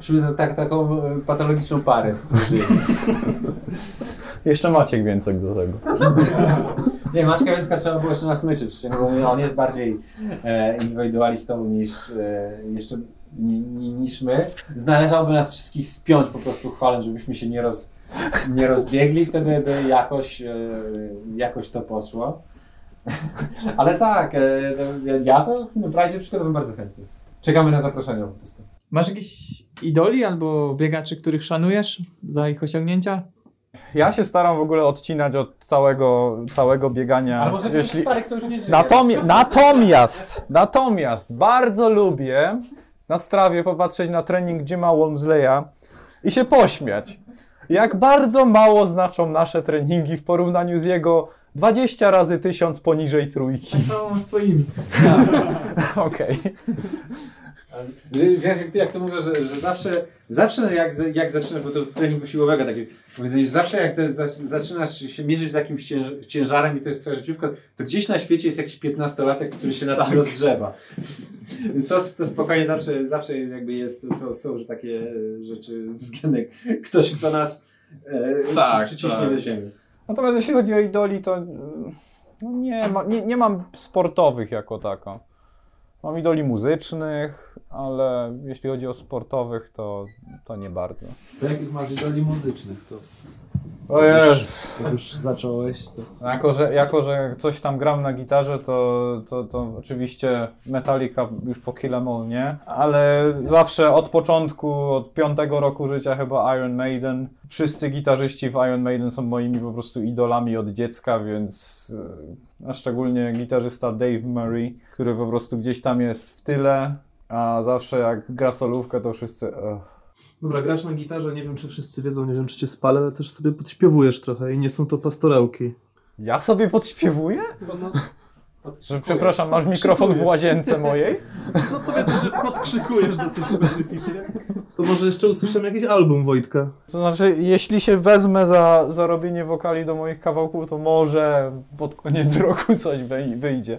przy, tak, taką e, patologiczną parę stworzyli. Jeszcze Maciek więcej do tego. Nie, Maćka Więcka trzeba było jeszcze na smyczy przyciągnąć, bo on jest bardziej e, indywidualistą niż, e, jeszcze, ni, ni, niż my. Należałoby nas wszystkich spiąć po prostu holem, żebyśmy się nie, roz, nie rozbiegli, wtedy by jakoś, e, jakoś to poszło. Ale tak, e, no, ja- ja to w rajdzie przykładowym bardzo chętnie. Czekamy na zaproszenie po prostu. Masz jakieś idoli albo biegaczy, których szanujesz za ich osiągnięcia? Ja się staram w ogóle odcinać od całego, całego biegania. Ale może ktoś jeśli- stary, kto już nie żyje. Natomi- natomiast, natomiast bardzo lubię na strawie popatrzeć na trening Jima Walmsleya i się pośmiać. Jak bardzo mało znaczą nasze treningi w porównaniu z jego 20 razy 1000 poniżej trójki. Tak samo z twoimi. Okej. Wiesz, jak, jak to mówią, że, że zawsze, zawsze jak, jak zaczynasz, bo to w treningu siłowego takie powiedzenie, że zawsze jak za, za, zaczynasz się mierzyć z jakimś cięż, ciężarem i to jest twoja życiówka, to gdzieś na świecie jest jakiś piętnastolatek, który się na tym rozgrzewa. Więc to, to spokojnie zawsze, zawsze jakby jest, są, są że takie e, rzeczy względem ktoś, kto nas e, Tak, przy, przyciśnie tak. do ziemi. Natomiast jeśli chodzi o idoli, to mm, no nie, ma, nie, nie mam sportowych jako tako. Mam idoli muzycznych, ale jeśli chodzi o sportowych, to, to nie bardzo. To jakich masz idoli muzycznych, to O Jezu. jak już zacząłeś, to... Jako że, jako, że coś tam gram na gitarze, to, to, to oczywiście Metallica już po Kill 'Em All, nie? Ale zawsze od początku, od piątego roku życia chyba Iron Maiden. Wszyscy gitarzyści w Iron Maiden są moimi po prostu idolami od dziecka, więc e, a szczególnie gitarzysta Dave Murray, który po prostu gdzieś tam jest w tyle, a zawsze jak gra solówkę, to wszyscy... ugh. Dobra, grasz na gitarze, nie wiem czy wszyscy wiedzą, nie wiem czy cię spalę, ale też sobie podśpiewujesz trochę i nie są to pastorełki. Ja sobie podśpiewuję? No, przepraszam, masz mikrofon w łazience mojej? no powiedzmy, że podkrzykujesz dosyć specyficznie. To może jeszcze usłyszymy jakiś album Wojtka. To znaczy, jeśli się wezmę za, za robienie wokali do moich kawałków, to może pod koniec roku coś wyjdzie.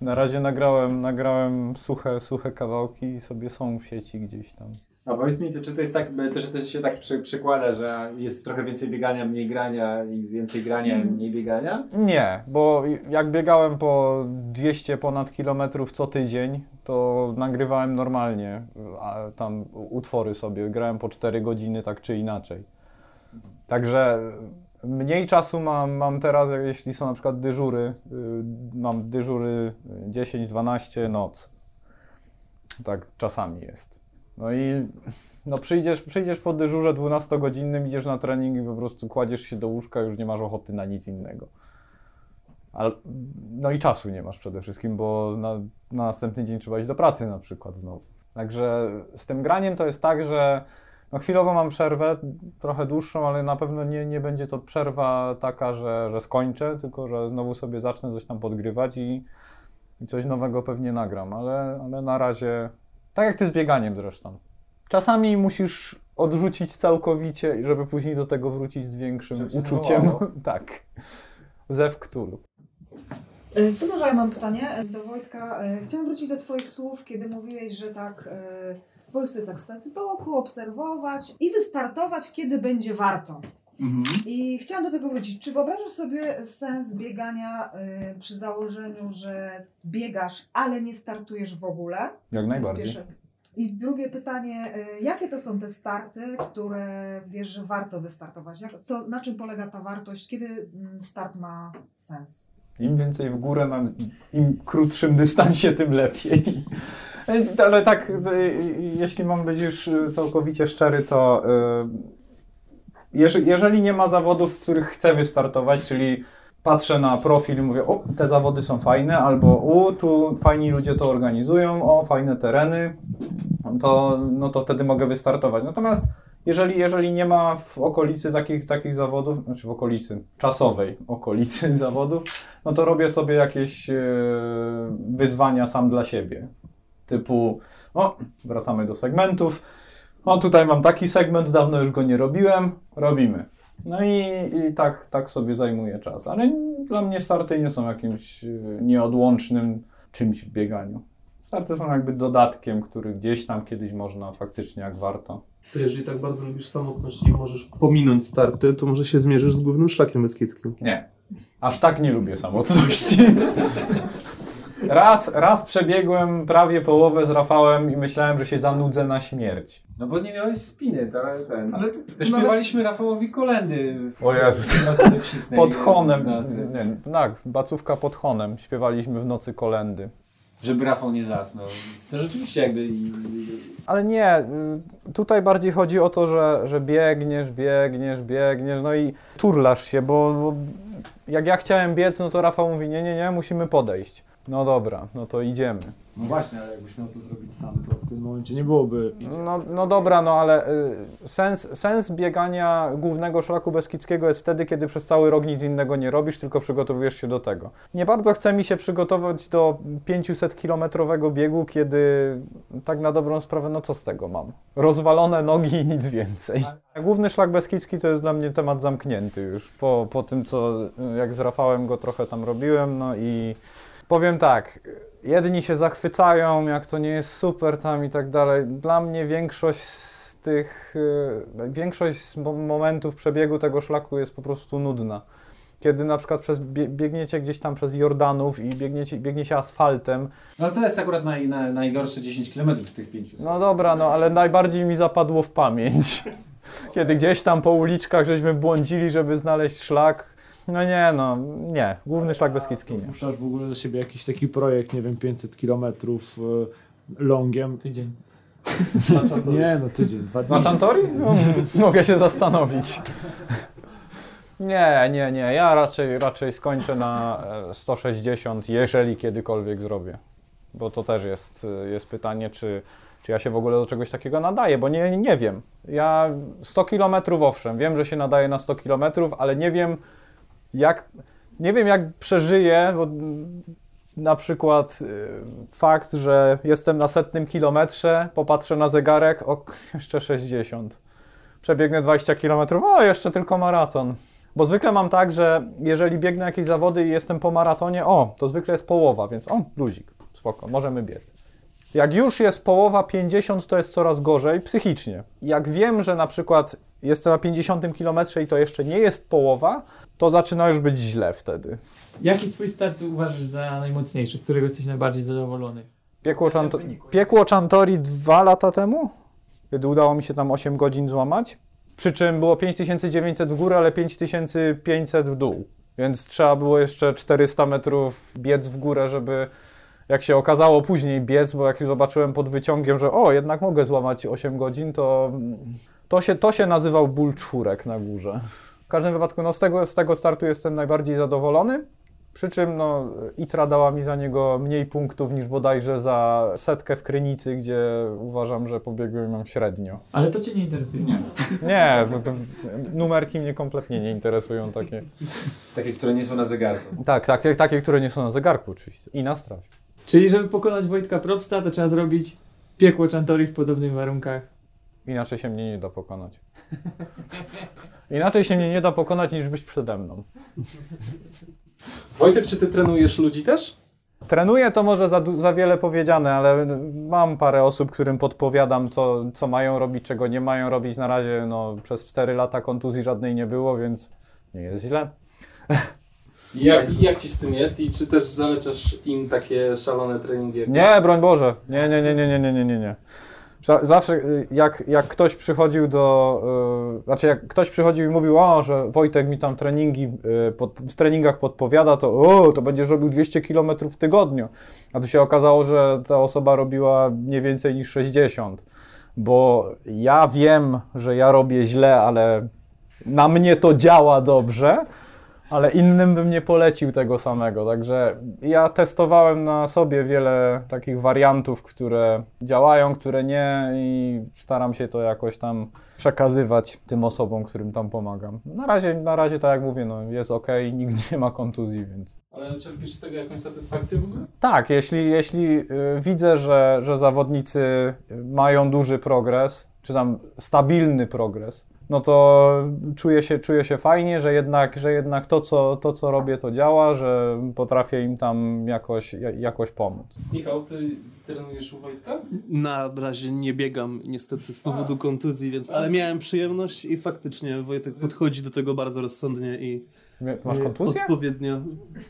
Na razie nagrałem, nagrałem suche, suche kawałki i sobie są w sieci gdzieś tam. A powiedz mi, to, czy to jest tak, to, że to się tak przy, przykłada, że jest trochę więcej biegania, mniej grania i więcej grania, i mniej biegania? Nie, bo jak biegałem po 200 ponad kilometrów co tydzień, to nagrywałem normalnie a tam utwory sobie, grałem po 4 godziny tak czy inaczej. Także mniej czasu mam, mam teraz, jeśli są na przykład dyżury, y, mam dyżury 10-12 noc. Tak czasami jest. No i no przyjdziesz, przyjdziesz po dyżurze 12-godzinnym, idziesz na trening i po prostu kładziesz się do łóżka, już nie masz ochoty na nic innego. Ale, no i czasu nie masz przede wszystkim, bo na, na następny dzień trzeba iść do pracy na przykład znowu. Także z tym graniem to jest tak, że no chwilowo mam przerwę, trochę dłuższą, ale na pewno nie, nie będzie to przerwa taka, że, że skończę, tylko że znowu sobie zacznę coś tam podgrywać i, i coś nowego pewnie nagram, ale, ale na razie, tak jak ty z bieganiem zresztą. Czasami musisz odrzucić całkowicie, żeby później do tego wrócić z większym Żeby uczuciem. tak. Zew Cthulhu. Y, To może ja mam pytanie do Wojtka. Y, Chciałam wrócić do Twoich słów, kiedy mówiłeś, że tak y, w Polsce tak stać z boku, obserwować i wystartować, kiedy będzie warto. I chciałam do tego wrócić. Czy wyobrażasz sobie sens biegania y, przy założeniu, że biegasz, ale nie startujesz w ogóle? Jak najbardziej. I drugie pytanie, y, jakie to są te starty, które wiesz, że warto wystartować? Jak, co, na czym polega ta wartość? Kiedy mm, start ma sens? Im więcej w górę mam, im krótszym dystansie, tym lepiej. Ale tak, y, jeśli mam być już y, całkowicie szczery, to y, jeżeli nie ma zawodów, w których chcę wystartować, czyli patrzę na profil i mówię, o, te zawody są fajne, albo u, tu fajni ludzie to organizują, o, fajne tereny, to, no to wtedy mogę wystartować. Natomiast jeżeli, jeżeli nie ma w okolicy takich, takich zawodów, znaczy w okolicy czasowej okolicy zawodów, no to robię sobie jakieś e, wyzwania sam dla siebie. Typu, o, wracamy do segmentów. O, tutaj mam taki segment, dawno już go nie robiłem, robimy. No i, i tak, tak sobie zajmuje czas. Ale dla mnie starty nie są jakimś e, nieodłącznym czymś w bieganiu. Starty są jakby dodatkiem, który gdzieś tam kiedyś można faktycznie, jak warto. To jeżeli tak bardzo lubisz samotność i możesz pominąć starty, to może się zmierzysz z głównym szlakiem beskidzkim. Nie. Aż tak nie lubię samotności. Raz, raz przebiegłem prawie połowę z Rafałem i myślałem, że się zanudzę na śmierć. No bo nie miałeś spiny, to ten. Ale To śpiewaliśmy Rafałowi kolendy w, O Jezus. w nocy docisnej Pod Honem. Nie, tak, bacówka pod Honem. Śpiewaliśmy w nocy kolendy. Żeby Rafał nie zasnął. To rzeczywiście jakby... Ale nie, y, tutaj bardziej chodzi o to, że, że biegniesz, biegniesz, biegniesz, no i turlasz się, bo, bo jak ja chciałem biec, no to Rafał mówi, nie, nie, nie, musimy podejść. No dobra, no to idziemy. No właśnie, ale jakbyś miał to zrobić sam, to w tym momencie nie byłoby... No, no dobra, no ale y, sens, sens biegania głównego szlaku Beskidzkiego jest wtedy, kiedy przez cały rok nic innego nie robisz, tylko przygotowujesz się do tego. Nie bardzo chce mi się przygotować do 500-kilometrowego biegu, kiedy tak na dobrą sprawę, no co z tego mam? Rozwalone nogi i nic więcej. Główny szlak Beskidzki to jest dla mnie temat zamknięty już, po, po tym co, jak z Rafałem go trochę tam robiłem, no i powiem tak, jedni się zachwycają, jak to nie jest super tam i tak dalej. Dla mnie większość z tych, y, większość z mo- momentów przebiegu tego szlaku jest po prostu nudna. Kiedy na przykład przez, bie- biegniecie gdzieś tam przez Jordanów i biegniecie, biegnie się asfaltem, No to jest akurat naj, naj, najgorsze 10 km z tych 500. no dobra, no ale najbardziej mi zapadło w pamięć. Kiedy gdzieś tam po uliczkach żeśmy błądzili, żeby znaleźć szlak. No nie, no nie. Główny szlak Beskidzki nie. Puszczasz w ogóle do siebie jakiś taki projekt, nie wiem, 500 kilometrów y, longiem. Tydzień. Nie, no tydzień, dwa dni. Na Chantori? No, mogę się zastanowić. Nie, nie, nie. Ja raczej, raczej skończę na e, 160, jeżeli kiedykolwiek zrobię. Bo to też jest, e, jest pytanie, czy, czy ja się w ogóle do czegoś takiego nadaję, bo nie, nie wiem. Ja 100 km owszem, wiem, że się nadaje na 100 km, ale nie wiem jak, nie wiem jak przeżyję, bo na przykład y, fakt, że jestem na setnym kilometrze, popatrzę na zegarek, o, jeszcze 60. Przebiegnę 20 km, o, jeszcze tylko maraton. Bo zwykle mam tak, że jeżeli biegnę jakieś zawody i jestem po maratonie, o, to zwykle jest połowa, więc o, luzik, spoko, możemy biec. Jak już jest połowa 50, to jest coraz gorzej psychicznie. Jak wiem, że na przykład jestem na 50 km i to jeszcze nie jest połowa, to zaczyna już być źle wtedy. Jaki swój start uważasz za najmocniejszy, z którego jesteś najbardziej zadowolony? Piekło, Czanto- Piekło Czantori dwa lata temu, kiedy udało mi się tam 8 godzin złamać. Przy czym było 5900 w górę, ale 5500 w dół. Więc trzeba było jeszcze 400 metrów biec w górę, żeby jak się okazało później biec, bo jak zobaczyłem pod wyciągiem, że o, jednak mogę złamać 8 godzin, to to się, to się nazywał ból czwórek na górze. W każdym wypadku no, z, tego, z tego startu jestem najbardziej zadowolony. Przy czym no, Itra dała mi za niego mniej punktów niż bodajże za setkę w Krynicy, gdzie uważam, że pobiegłem ją średnio. Ale to Cię nie interesuje. Nie. Nie, to, to, numerki mnie kompletnie nie interesują takie. Takie, które nie są na zegarku. Tak, tak, takie, które nie są na zegarku oczywiście. I na strawie. Czyli żeby pokonać Wojtka Probsta, to trzeba zrobić piekło Chantori w podobnych warunkach. Inaczej się mnie nie da pokonać. Inaczej się mnie nie da pokonać niż być przede mną. Wojtek, czy ty trenujesz ludzi też? Trenuję to może za, za wiele powiedziane, ale mam parę osób, którym podpowiadam, co, co mają robić, czego nie mają robić. Na razie no, przez 4 lata kontuzji żadnej nie było, więc nie jest źle. Jak, jak ci z tym jest i czy też zalecasz im takie szalone treningi? Nie, broń Boże. Nie, nie, nie, nie, nie, nie, nie, nie. Zawsze y, jak, jak ktoś przychodził do, yy, znaczy jak ktoś przychodził i mówił, o, że Wojtek mi tam treningi, yy, pod, w treningach podpowiada, to o, to będziesz robił 200 km w tygodniu. A tu się okazało, że ta osoba robiła nie więcej niż 60, bo ja wiem, że ja robię źle, ale na mnie to działa dobrze, ale innym bym nie polecił tego samego. Także ja testowałem na sobie wiele takich wariantów, które działają, które nie i staram się to jakoś tam przekazywać tym osobom, którym tam pomagam. Na razie, na razie tak jak mówię, no, jest ok, nikt nie ma kontuzji, więc... Ale czerpisz z tego jakąś satysfakcję w ogóle? Tak, jeśli, jeśli y, widzę, że, że zawodnicy mają duży progres, czy tam stabilny progres, no to czuję się, czuję się fajnie, że jednak, że jednak to, co, to, co robię, to działa, że potrafię im tam jakoś, ja- jakoś pomóc. Michał, ty trenujesz u Wojtka? Na razie nie biegam niestety z powodu kontuzji, więc ale miałem przyjemność i faktycznie Wojtek podchodzi do tego bardzo rozsądnie i Masz Nie, kontuzję? Odpowiednio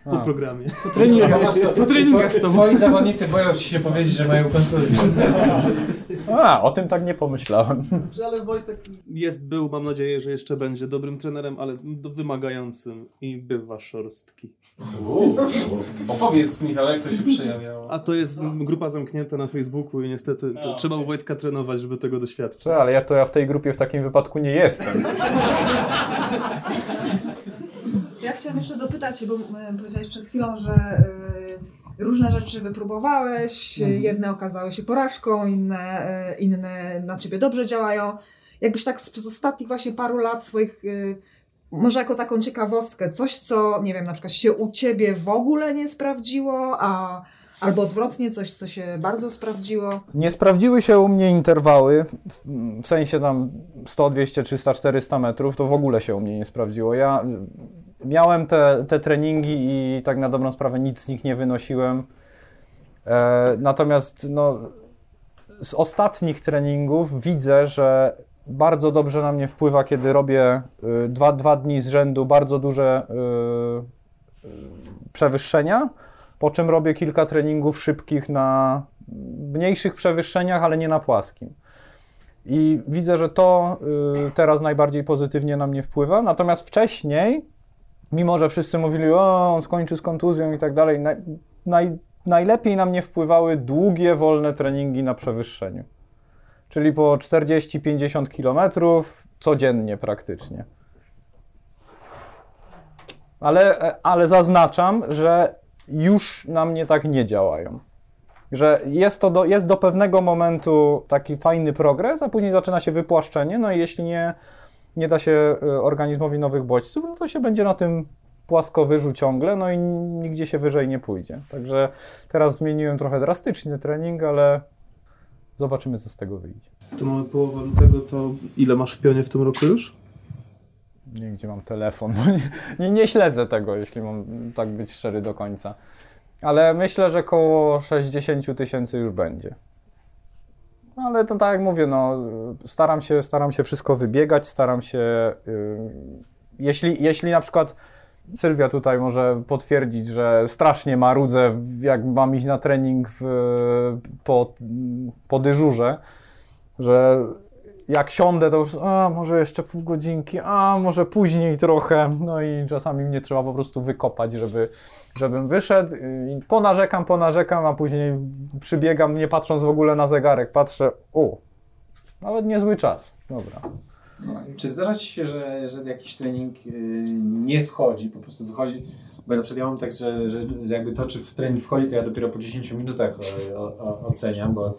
po A. programie. Po treningach, po treningach z tobą. Twoi zawodnicy boją się powiedzieć, że mają kontuzję. A, o tym tak nie pomyślałem. Ale Wojtek jest, był, mam nadzieję, że jeszcze będzie dobrym trenerem, ale do- wymagającym i bywa szorstki. Opowiedz, Michał, jak to się przejawiało. A to jest grupa zamknięta na Facebooku i niestety to A, trzeba u. Wojtka trenować, żeby tego doświadczyć. Czy, ale ja to ja w tej grupie w takim wypadku nie jestem. Ja chciałam jeszcze dopytać, bo powiedziałeś przed chwilą, że e, różne rzeczy wypróbowałeś, Mhm. jedne okazały się porażką, inne, e, inne na ciebie dobrze działają. Jakbyś tak z, ostatnich właśnie paru lat swoich, e, może jako taką ciekawostkę, coś co, nie wiem, na przykład się u ciebie w ogóle nie sprawdziło, a albo odwrotnie, coś co się bardzo sprawdziło. Nie sprawdziły się u mnie interwały, w- sensie tam 100, 200, 300, 400 metrów, to w ogóle się u mnie nie sprawdziło. Ja miałem te, te treningi i tak na dobrą sprawę nic z nich nie wynosiłem. E, natomiast no, z ostatnich treningów widzę, że bardzo dobrze na mnie wpływa, kiedy robię y, dwa, dwa dni z rzędu bardzo duże y, y, przewyższenia, po czym robię kilka treningów szybkich na mniejszych przewyższeniach, ale nie na płaskim. I widzę, że to y, teraz najbardziej pozytywnie na mnie wpływa. Natomiast wcześniej, mimo że wszyscy mówili, o, on skończy z kontuzją i tak dalej, naj, naj, najlepiej na mnie wpływały długie, wolne treningi na przewyższeniu. Czyli po 40-50 kilometrów codziennie praktycznie. Ale, ale zaznaczam, że już na mnie tak nie działają. Że jest to do, jest do pewnego momentu taki fajny progres, a później zaczyna się wypłaszczenie. No i jeśli nie, nie da się y, organizmowi nowych bodźców, no to się będzie na tym płaskowyżu ciągle, no i nigdzie się wyżej nie pójdzie. Także teraz zmieniłem trochę drastycznie trening, ale zobaczymy, co z tego wyjdzie. To mamy połowę lutego, to ile masz w pionie w tym roku już? Nie gdzie mam telefon. Nie, nie, nie śledzę tego, jeśli mam tak być szczery do końca. Ale myślę, że koło 60 tysięcy już będzie. Ale to tak jak mówię, no, staram się, staram się wszystko wybiegać, staram się. y, jeśli, jeśli na przykład Sylwia tutaj może potwierdzić, że strasznie marudzę, jak mam iść na trening w, po, po dyżurze, że jak siądę, to już, a może jeszcze pół godzinki, a może później trochę. No i czasami mnie trzeba po prostu wykopać, żeby, żebym wyszedł. I ponarzekam, ponarzekam, a później przybiegam, nie patrząc w ogóle na zegarek. Patrzę, o, nawet niezły czas. Dobra. Czy zdarza Ci się, że, że jakiś trening y, nie wchodzi, po prostu wychodzi? Bo na przykład ja mam tak, że, że że jakby to, czy w trening wchodzi, to ja dopiero po 10 minutach o, o, o, oceniam, bo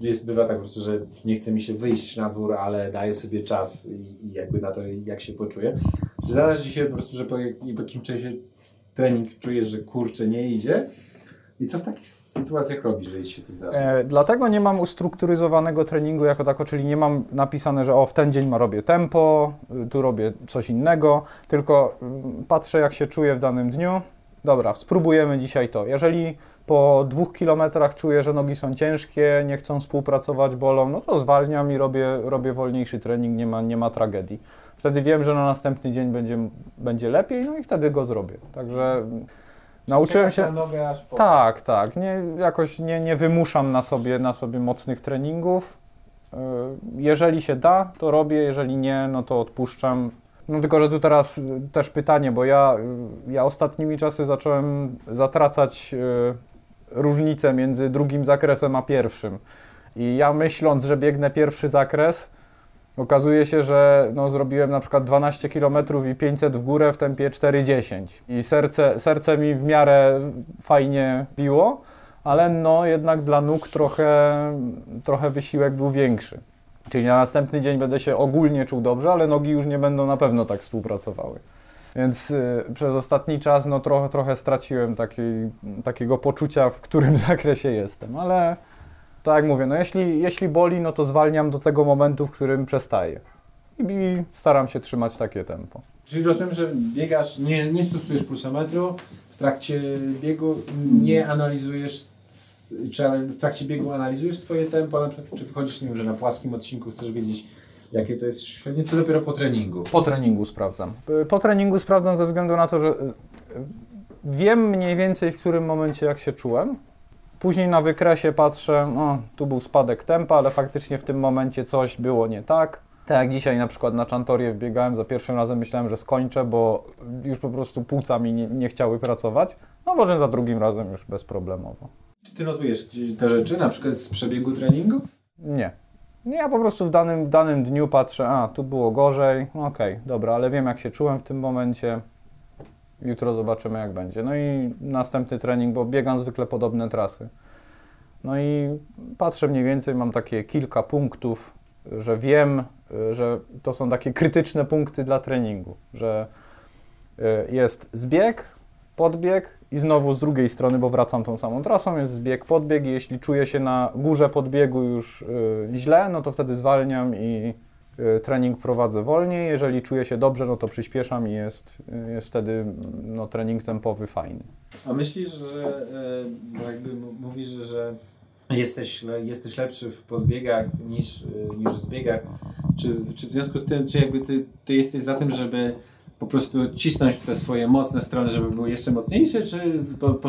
jest, bywa tak po prostu, że nie chce mi się wyjść na dwór, ale daję sobie czas i, i jakby na to, jak się poczuję. Zdarza Ci się po prostu, że po, po czasie trening czujesz, że kurczę, nie idzie? I co w takich sytuacjach robisz, że się to zdarza? E, dlatego nie mam ustrukturyzowanego treningu jako tako, czyli nie mam napisane, że o w ten dzień ma robię tempo, y, tu robię coś innego, tylko y, patrzę jak się czuję w danym dniu. Dobra, spróbujemy dzisiaj to. Jeżeli po dwóch kilometrach czuję, że nogi są ciężkie, nie chcą współpracować, bolą, no to zwalniam i robię, robię wolniejszy trening, nie ma, nie ma tragedii. Wtedy wiem, że na następny dzień będzie, będzie lepiej, no i wtedy go zrobię. Także mm, nauczyłem się... Nogę po... Tak, tak. Nie, jakoś nie, nie wymuszam na sobie, na sobie mocnych treningów. Yy, Jeżeli się da, to robię, jeżeli nie, no to odpuszczam. No tylko, że tu teraz y, też pytanie, bo ja, y, ja ostatnimi czasy zacząłem zatracać y, różnicę między drugim zakresem a pierwszym. I ja myśląc, że biegnę pierwszy zakres, okazuje się, że no, zrobiłem na przykład 12 km i 500 w górę w tempie 4,10. I serce, serce mi w miarę fajnie biło, ale no jednak dla nóg trochę, trochę wysiłek był większy. Czyli na następny dzień będę się ogólnie czuł dobrze, ale nogi już nie będą na pewno tak współpracowały. Więc y, przez ostatni czas no, trochę, trochę straciłem takiej, takiego poczucia, w którym zakresie jestem, ale tak jak mówię, no jeśli, jeśli boli, no to zwalniam do tego momentu, w którym przestaje. I, I staram się trzymać takie tempo. Czyli rozumiem, że biegasz, nie, nie stosujesz pulsometru, w trakcie biegu nie analizujesz, czy w trakcie biegu analizujesz swoje tempo, na przykład, czy wychodzisz, nie wiem, że na płaskim odcinku chcesz wiedzieć, Jakie to jest średnie, czy dopiero po treningu? Po treningu sprawdzam. Po treningu sprawdzam ze względu na to, że y, wiem mniej więcej w którym momencie jak się czułem. Później na wykresie patrzę, no tu był spadek tempa, ale faktycznie w tym momencie coś było nie tak. Tak jak dzisiaj na przykład na Czantorię wbiegałem, za pierwszym razem myślałem, że skończę, bo już po prostu płuca mi nie, nie chciały pracować. No może za drugim razem już bezproblemowo. Czy ty notujesz te rzeczy, na przykład z przebiegu treningów? Nie. Nie, ja po prostu w danym, w danym dniu patrzę, a tu było gorzej, no okej, dobra, ale wiem jak się czułem w tym momencie. Jutro zobaczymy jak będzie. No i następny trening, bo biegam zwykle podobne trasy. No i patrzę mniej więcej, mam takie kilka punktów, że wiem, że to są takie krytyczne punkty dla treningu, że y, jest zbieg, podbieg i znowu z drugiej strony, bo wracam tą samą trasą, jest zbieg, podbieg i jeśli czuję się na górze podbiegu już y, źle, no to wtedy zwalniam i trening prowadzę wolniej. Jeżeli czuję się dobrze, no to przyspieszam i jest, y, jest wtedy no, trening tempowy fajny. A myślisz, że bo jakby mówisz, że- jesteś, jesteś lepszy w podbiegach niż, niż w zbiegach, czy, czy w związku z tym, czy jakby ty, ty jesteś za tym, żeby po prostu cisnąć te swoje mocne strony, żeby były jeszcze mocniejsze, czy, po, po,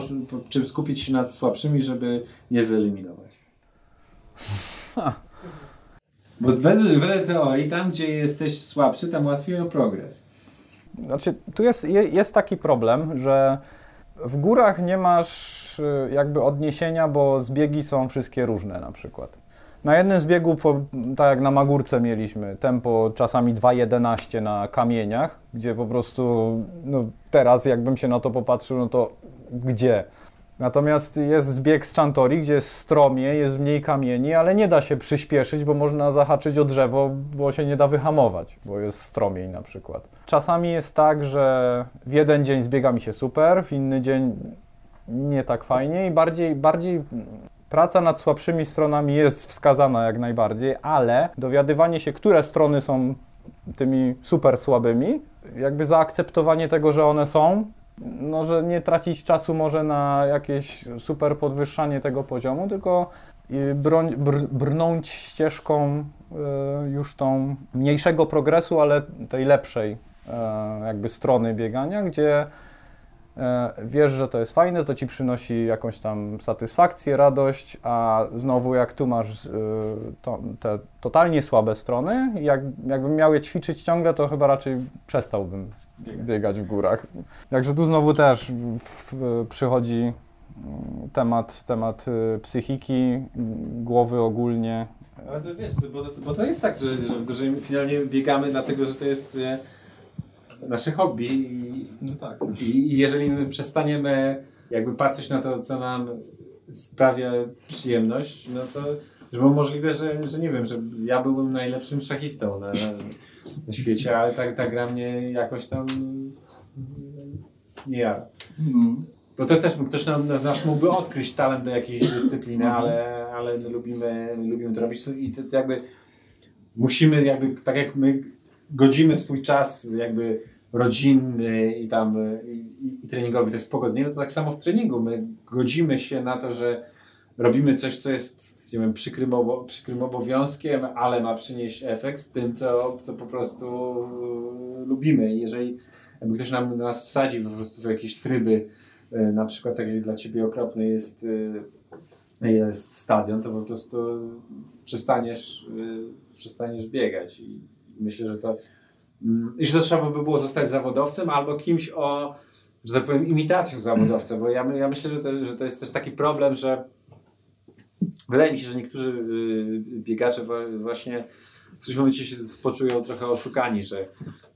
czy skupić się nad słabszymi, żeby je wyeliminować? Bo wedle, wedle teorii, tam gdzie jesteś słabszy, tam łatwiej o progres. Znaczy, tu jest, je- jest taki problem, że w górach nie masz y, jakby odniesienia, bo zbiegi są wszystkie różne na przykład. Na jednym zbiegu, tak jak na Magórce mieliśmy, tempo czasami 2.11 na kamieniach, gdzie po prostu no, teraz jakbym się na to popatrzył, no to gdzie? Natomiast jest zbieg z Chantori, gdzie jest stromie, jest mniej kamieni, ale nie da się przyspieszyć, bo można zahaczyć o drzewo, bo się nie da wyhamować, bo jest stromiej na przykład. Czasami jest tak, że w jeden dzień zbiega mi się super, w inny dzień nie tak fajnie i bardziej, bardziej praca nad słabszymi stronami jest wskazana jak najbardziej, ale dowiadywanie się, które strony są tymi super słabymi, jakby zaakceptowanie tego, że one są, no, że nie tracić czasu może na jakieś super podwyższanie tego poziomu, tylko y, broń, br, brnąć ścieżką y, już tą mniejszego progresu, ale tej lepszej e, jakby strony biegania, gdzie e, wiesz, że to jest fajne, to ci przynosi jakąś tam satysfakcję, radość, a znowu jak tu masz y, to, te totalnie słabe strony, jak, jakbym miał je ćwiczyć ciągle, to chyba raczej przestałbym biegać w górach. Także tu znowu też w, w, przychodzi mm, temat, temat y, psychiki, głowy ogólnie. Ale to wiesz, bo to, bo to jest tak, że, że w dużej finalnie biegamy dlatego, że to jest e, nasze hobby i, No tak. i, i jeżeli my przestaniemy jakby patrzeć na to, co nam sprawia przyjemność, no to że było możliwe, że, że nie wiem, że ja byłbym najlepszym szachistą na, na, świecie, ale tak ta gra mnie jakoś tam nie ja. Bo to też ktoś nam, nas mógłby odkryć talent do jakiejś dyscypliny, ale, ale my lubimy, my lubimy to robić. I to, to jakby musimy jakby, tak jak my godzimy swój czas jakby rodzinny i tam i, i, i treningowy, to jest pogodzenie, no to tak samo w treningu. My godzimy się na to, że robimy coś, co jest nie wiem, przykrym, obo, przykrym obowiązkiem, ale ma przynieść efekt z tym, co, co po prostu e, lubimy. Jeżeli jakby ktoś nam, nas wsadzi po prostu w jakieś tryby, e, na przykład tak jak dla Ciebie okropny jest, e, jest stadion, to po prostu przestaniesz, przestaniesz biegać. I myślę, że to mm, i że to trzeba by było zostać zawodowcem albo kimś o, że tak powiem, imitacją zawodowca, bo ja, ja myślę, że to, że to jest też taki problem, że wydaje mi się, że niektórzy y, biegacze właśnie w którymś momencie się poczują trochę oszukani, że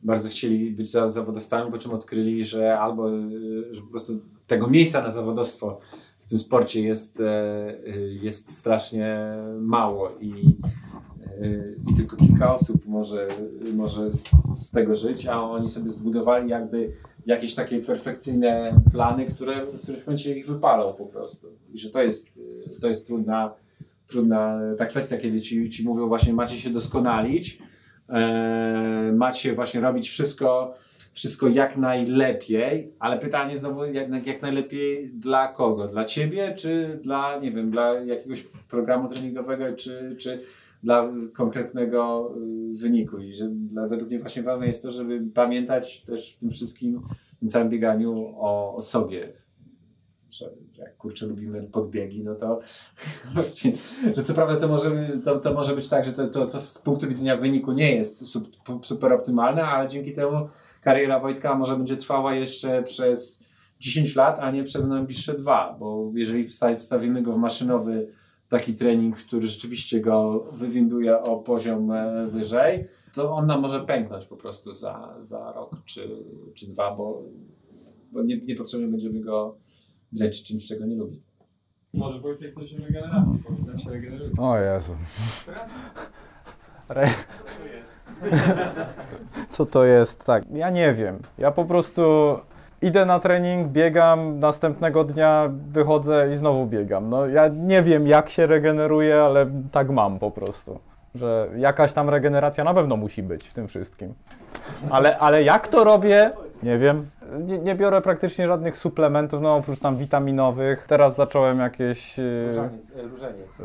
bardzo chcieli być za, zawodowcami, po czym odkryli, że albo y, że po prostu tego miejsca na zawodowstwo w tym sporcie jest, e, y, jest strasznie mało i, i tylko kilka osób może, może z, z tego żyć, a oni sobie zbudowali jakby jakieś takie perfekcyjne plany, które w którymś momencie ich wypalą po prostu. I że to jest, to jest trudna, trudna ta kwestia, kiedy ci, ci mówią właśnie macie się doskonalić, e, macie właśnie robić wszystko, wszystko jak najlepiej, ale pytanie znowu, jak, jak najlepiej dla kogo? Dla ciebie, czy dla, nie wiem, dla jakiegoś programu treningowego, czy, czy dla konkretnego y, wyniku i że dla, według mnie właśnie ważne jest to, żeby pamiętać też w tym wszystkim, w tym całym bieganiu o, o sobie. Że, że jak kurczę lubimy podbiegi, no to że co prawda to może, to, to może być tak, że to, to, to z punktu widzenia wyniku nie jest sup, super optymalne, ale dzięki temu kariera Wojtka może będzie trwała jeszcze przez 10 lat, a nie przez najbliższe dwa, bo jeżeli wsta- wstawimy go w maszynowy taki trening, który rzeczywiście go wywinduje o poziom e, wyżej, to on nam może pęknąć po prostu za, za rok czy, czy dwa, bo, bo nie, niepotrzebnie będziemy go dręczyć czymś, czego nie lubi. Może Wojtek coś o regeneracji, powinien się regeneruje. O Jezu. Re... Co to jest? Tak, ja nie wiem. Ja po prostu idę na trening, biegam, następnego dnia wychodzę i znowu biegam. No ja nie wiem jak się regeneruję, ale tak mam po prostu. Że jakaś tam regeneracja na pewno musi być w tym wszystkim. Ale, ale jak to robię? Nie wiem. Nie, nie biorę praktycznie żadnych suplementów, no oprócz tam witaminowych. Teraz zacząłem jakieś... yy, Różaniec. e, różeniec.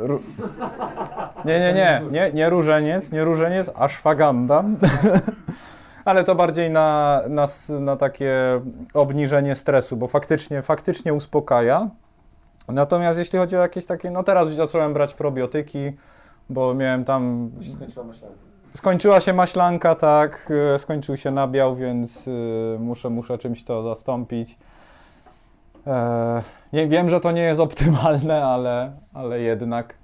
Nie, nie, nie, nie, nie różeniec, nie różeniec, a szwaganda. Ale to bardziej na, na, na takie obniżenie stresu, bo faktycznie, faktycznie uspokaja. Natomiast jeśli chodzi o jakieś takie, no teraz zacząłem brać probiotyki, bo miałem tam, Skończyła myślałem. skończyła się maślanka, tak, e, skończył się nabiał, więc e, muszę, muszę czymś to zastąpić. E, nie, wiem, że to nie jest optymalne, ale, ale jednak.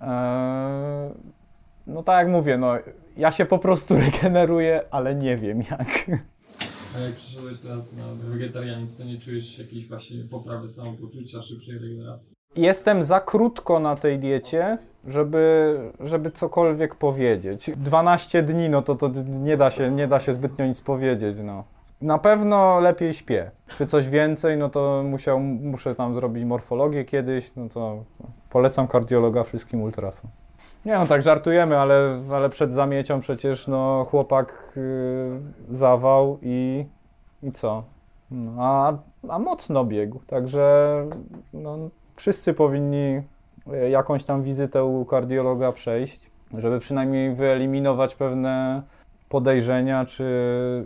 E, no tak jak mówię, no, ja się po prostu regeneruję, ale nie wiem jak. A jak przyszedłeś teraz na wegetarianizm, to nie czujesz jakiejś właśnie poprawy samopoczucia, szybszej regeneracji? Jestem za krótko na tej diecie, żeby, żeby cokolwiek powiedzieć. 12 dni, no to, to nie, da się, nie da się zbytnio nic powiedzieć. No. Na pewno lepiej śpię. Czy coś więcej, no to musiał, muszę tam zrobić morfologię kiedyś, no to polecam kardiologa wszystkim ultrasom. Nie no, tak żartujemy, ale, ale przed zamiecią przecież no, chłopak yy, zawał i, i co? No, a, a mocno biegł, także no, wszyscy powinni e, jakąś tam wizytę u kardiologa przejść, żeby przynajmniej wyeliminować pewne podejrzenia, czy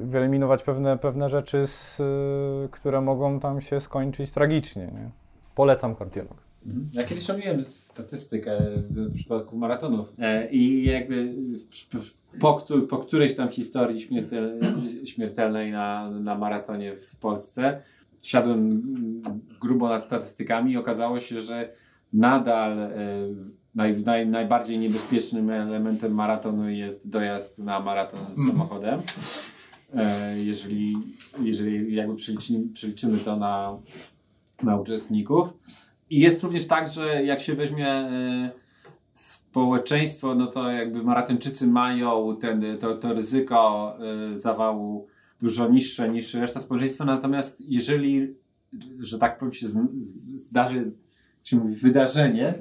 wyeliminować pewne, pewne rzeczy, z, y, które mogą tam się skończyć tragicznie. Nie? Polecam kardiologa. Mhm. Ja kiedyś robiłem statystykę z przypadków maratonów e, i jakby po, po którejś tam historii śmiertel, śmiertelnej na, na maratonie w Polsce siadłem mm, grubo nad statystykami i okazało się, że nadal e, naj, naj, najbardziej niebezpiecznym elementem maratonu jest dojazd na maraton samochodem. E, jeżeli, jeżeli jakby przeliczymy, przeliczymy to na, na uczestników. I jest również tak, że jak się weźmie e, społeczeństwo, no to jakby maratończycy mają ten, to, to ryzyko e, zawału dużo niższe niż reszta społeczeństwa, natomiast jeżeli, że tak powiem, się zdarzy, się mówi, wydarzenie,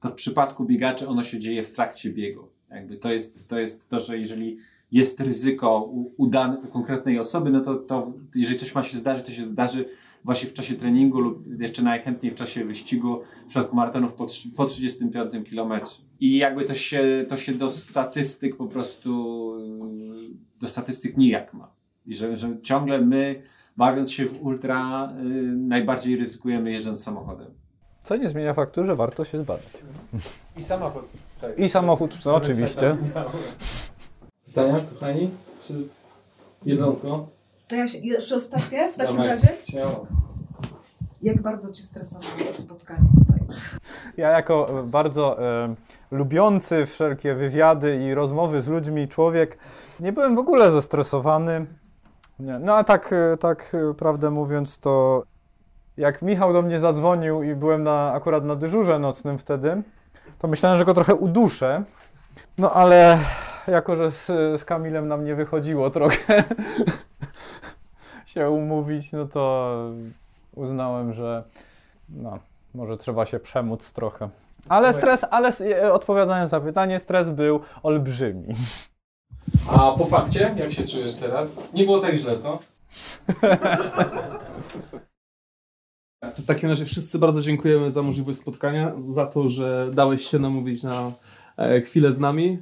to w przypadku biegaczy ono się dzieje w trakcie biegu. Jakby to jest to, jest to że jeżeli jest ryzyko u, u, dan, u konkretnej osoby, no to, to jeżeli coś ma się zdarzyć, to się zdarzy właśnie w czasie treningu lub jeszcze najchętniej w czasie wyścigu, w przypadku maratonów po, po 35 kilometrze. I jakby to się, to się do statystyk po prostu, do statystyk nijak ma. I że, że ciągle my, bawiąc się w ultra, y, najbardziej ryzykujemy jeżdżąc samochodem. Co nie zmienia faktu, że warto się zbadać. I samochód. I samochód, no oczywiście. Pytania, kochani? Czy jedzonko? To ja się, jeszcze ostatnie w takim Dawaj. razie. Śmiało. Jak bardzo cię stresowało to spotkanie tutaj? Ja jako e, bardzo e, lubiący wszelkie wywiady i rozmowy z ludźmi człowiek, nie byłem w ogóle zestresowany. Nie. No a tak, e, tak e, prawdę mówiąc, to jak Michał do mnie zadzwonił i byłem na, akurat na dyżurze nocnym wtedy, to myślałem, że go trochę uduszę. No ale jako, że z, z Kamilem nam nie wychodziło trochę się umówić, no to uznałem, że no, może trzeba się przemóc trochę. Ale stres, ale e, odpowiadając na pytanie, stres był olbrzymi. A po fakcie, jak się czujesz teraz? Nie było tak źle, co? W takim razie wszyscy bardzo dziękujemy za możliwość spotkania, za to, że dałeś się namówić na e, chwilę z nami.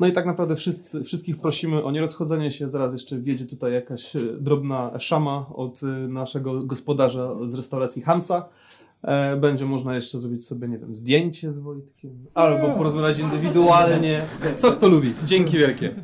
No i tak naprawdę wszyscy, wszystkich prosimy o nierozchodzenie się. Zaraz jeszcze wjedzie tutaj jakaś e, drobna szama od e, naszego gospodarza z restauracji Hansa. E, Będzie można jeszcze zrobić sobie, nie wiem, zdjęcie z Wojtkiem, albo porozmawiać indywidualnie. Co kto lubi. Dzięki wielkie.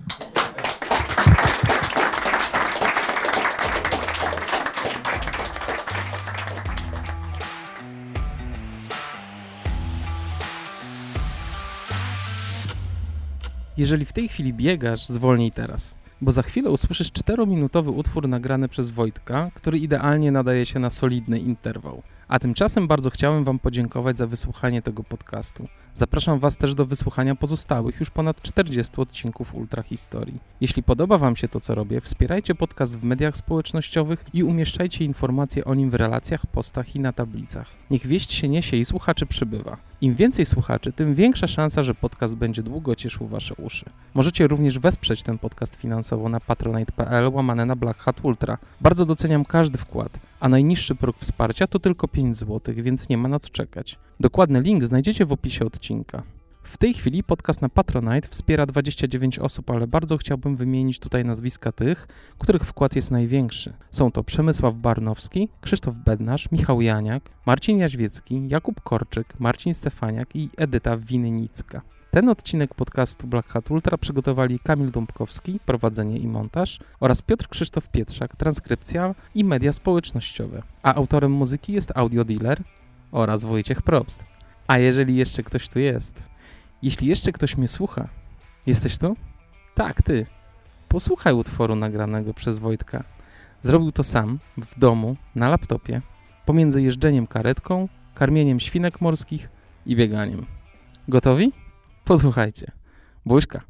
Jeżeli w tej chwili biegasz, zwolnij teraz, bo za chwilę usłyszysz 4-minutowy utwór nagrany przez Wojtka, który idealnie nadaje się na solidny interwał. A tymczasem bardzo chciałem Wam podziękować za wysłuchanie tego podcastu. Zapraszam Was też do wysłuchania pozostałych już ponad 40 odcinków Ultra Historii. Jeśli podoba Wam się to, co robię, wspierajcie podcast w mediach społecznościowych i umieszczajcie informacje o nim w relacjach, postach i na tablicach. Niech wieść się niesie i słuchaczy przybywa. Im więcej słuchaczy, tym większa szansa, że podcast będzie długo cieszył Wasze uszy. Możecie również wesprzeć ten podcast finansowo na patronite.pl łamane na Black Hat Ultra. Bardzo doceniam każdy wkład, a najniższy próg wsparcia to tylko 5 zł, więc nie ma na co czekać. Dokładny link znajdziecie w opisie odcinka. W tej chwili podcast na Patronite wspiera 29 osób, ale bardzo chciałbym wymienić tutaj nazwiska tych, których wkład jest największy. Są to Przemysław Barnowski, Krzysztof Bednarz, Michał Janiak, Marcin Jaźwiecki, Jakub Korczyk, Marcin Stefaniak i Edyta Winynicka. Ten odcinek podcastu Black Hat Ultra przygotowali Kamil Dąbkowski, prowadzenie i montaż oraz Piotr Krzysztof Pietrzak, transkrypcja i media społecznościowe. A autorem muzyki jest Audio Dealer oraz Wojciech Probst. A jeżeli jeszcze ktoś tu jest, jeśli jeszcze ktoś mnie słucha, jesteś tu? Tak, ty. Posłuchaj utworu nagranego przez Wojtka. Zrobił to sam, w domu, na laptopie, pomiędzy jeżdżeniem karetką, karmieniem świnek morskich i bieganiem. Gotowi? Posłuchajcie. Buźka.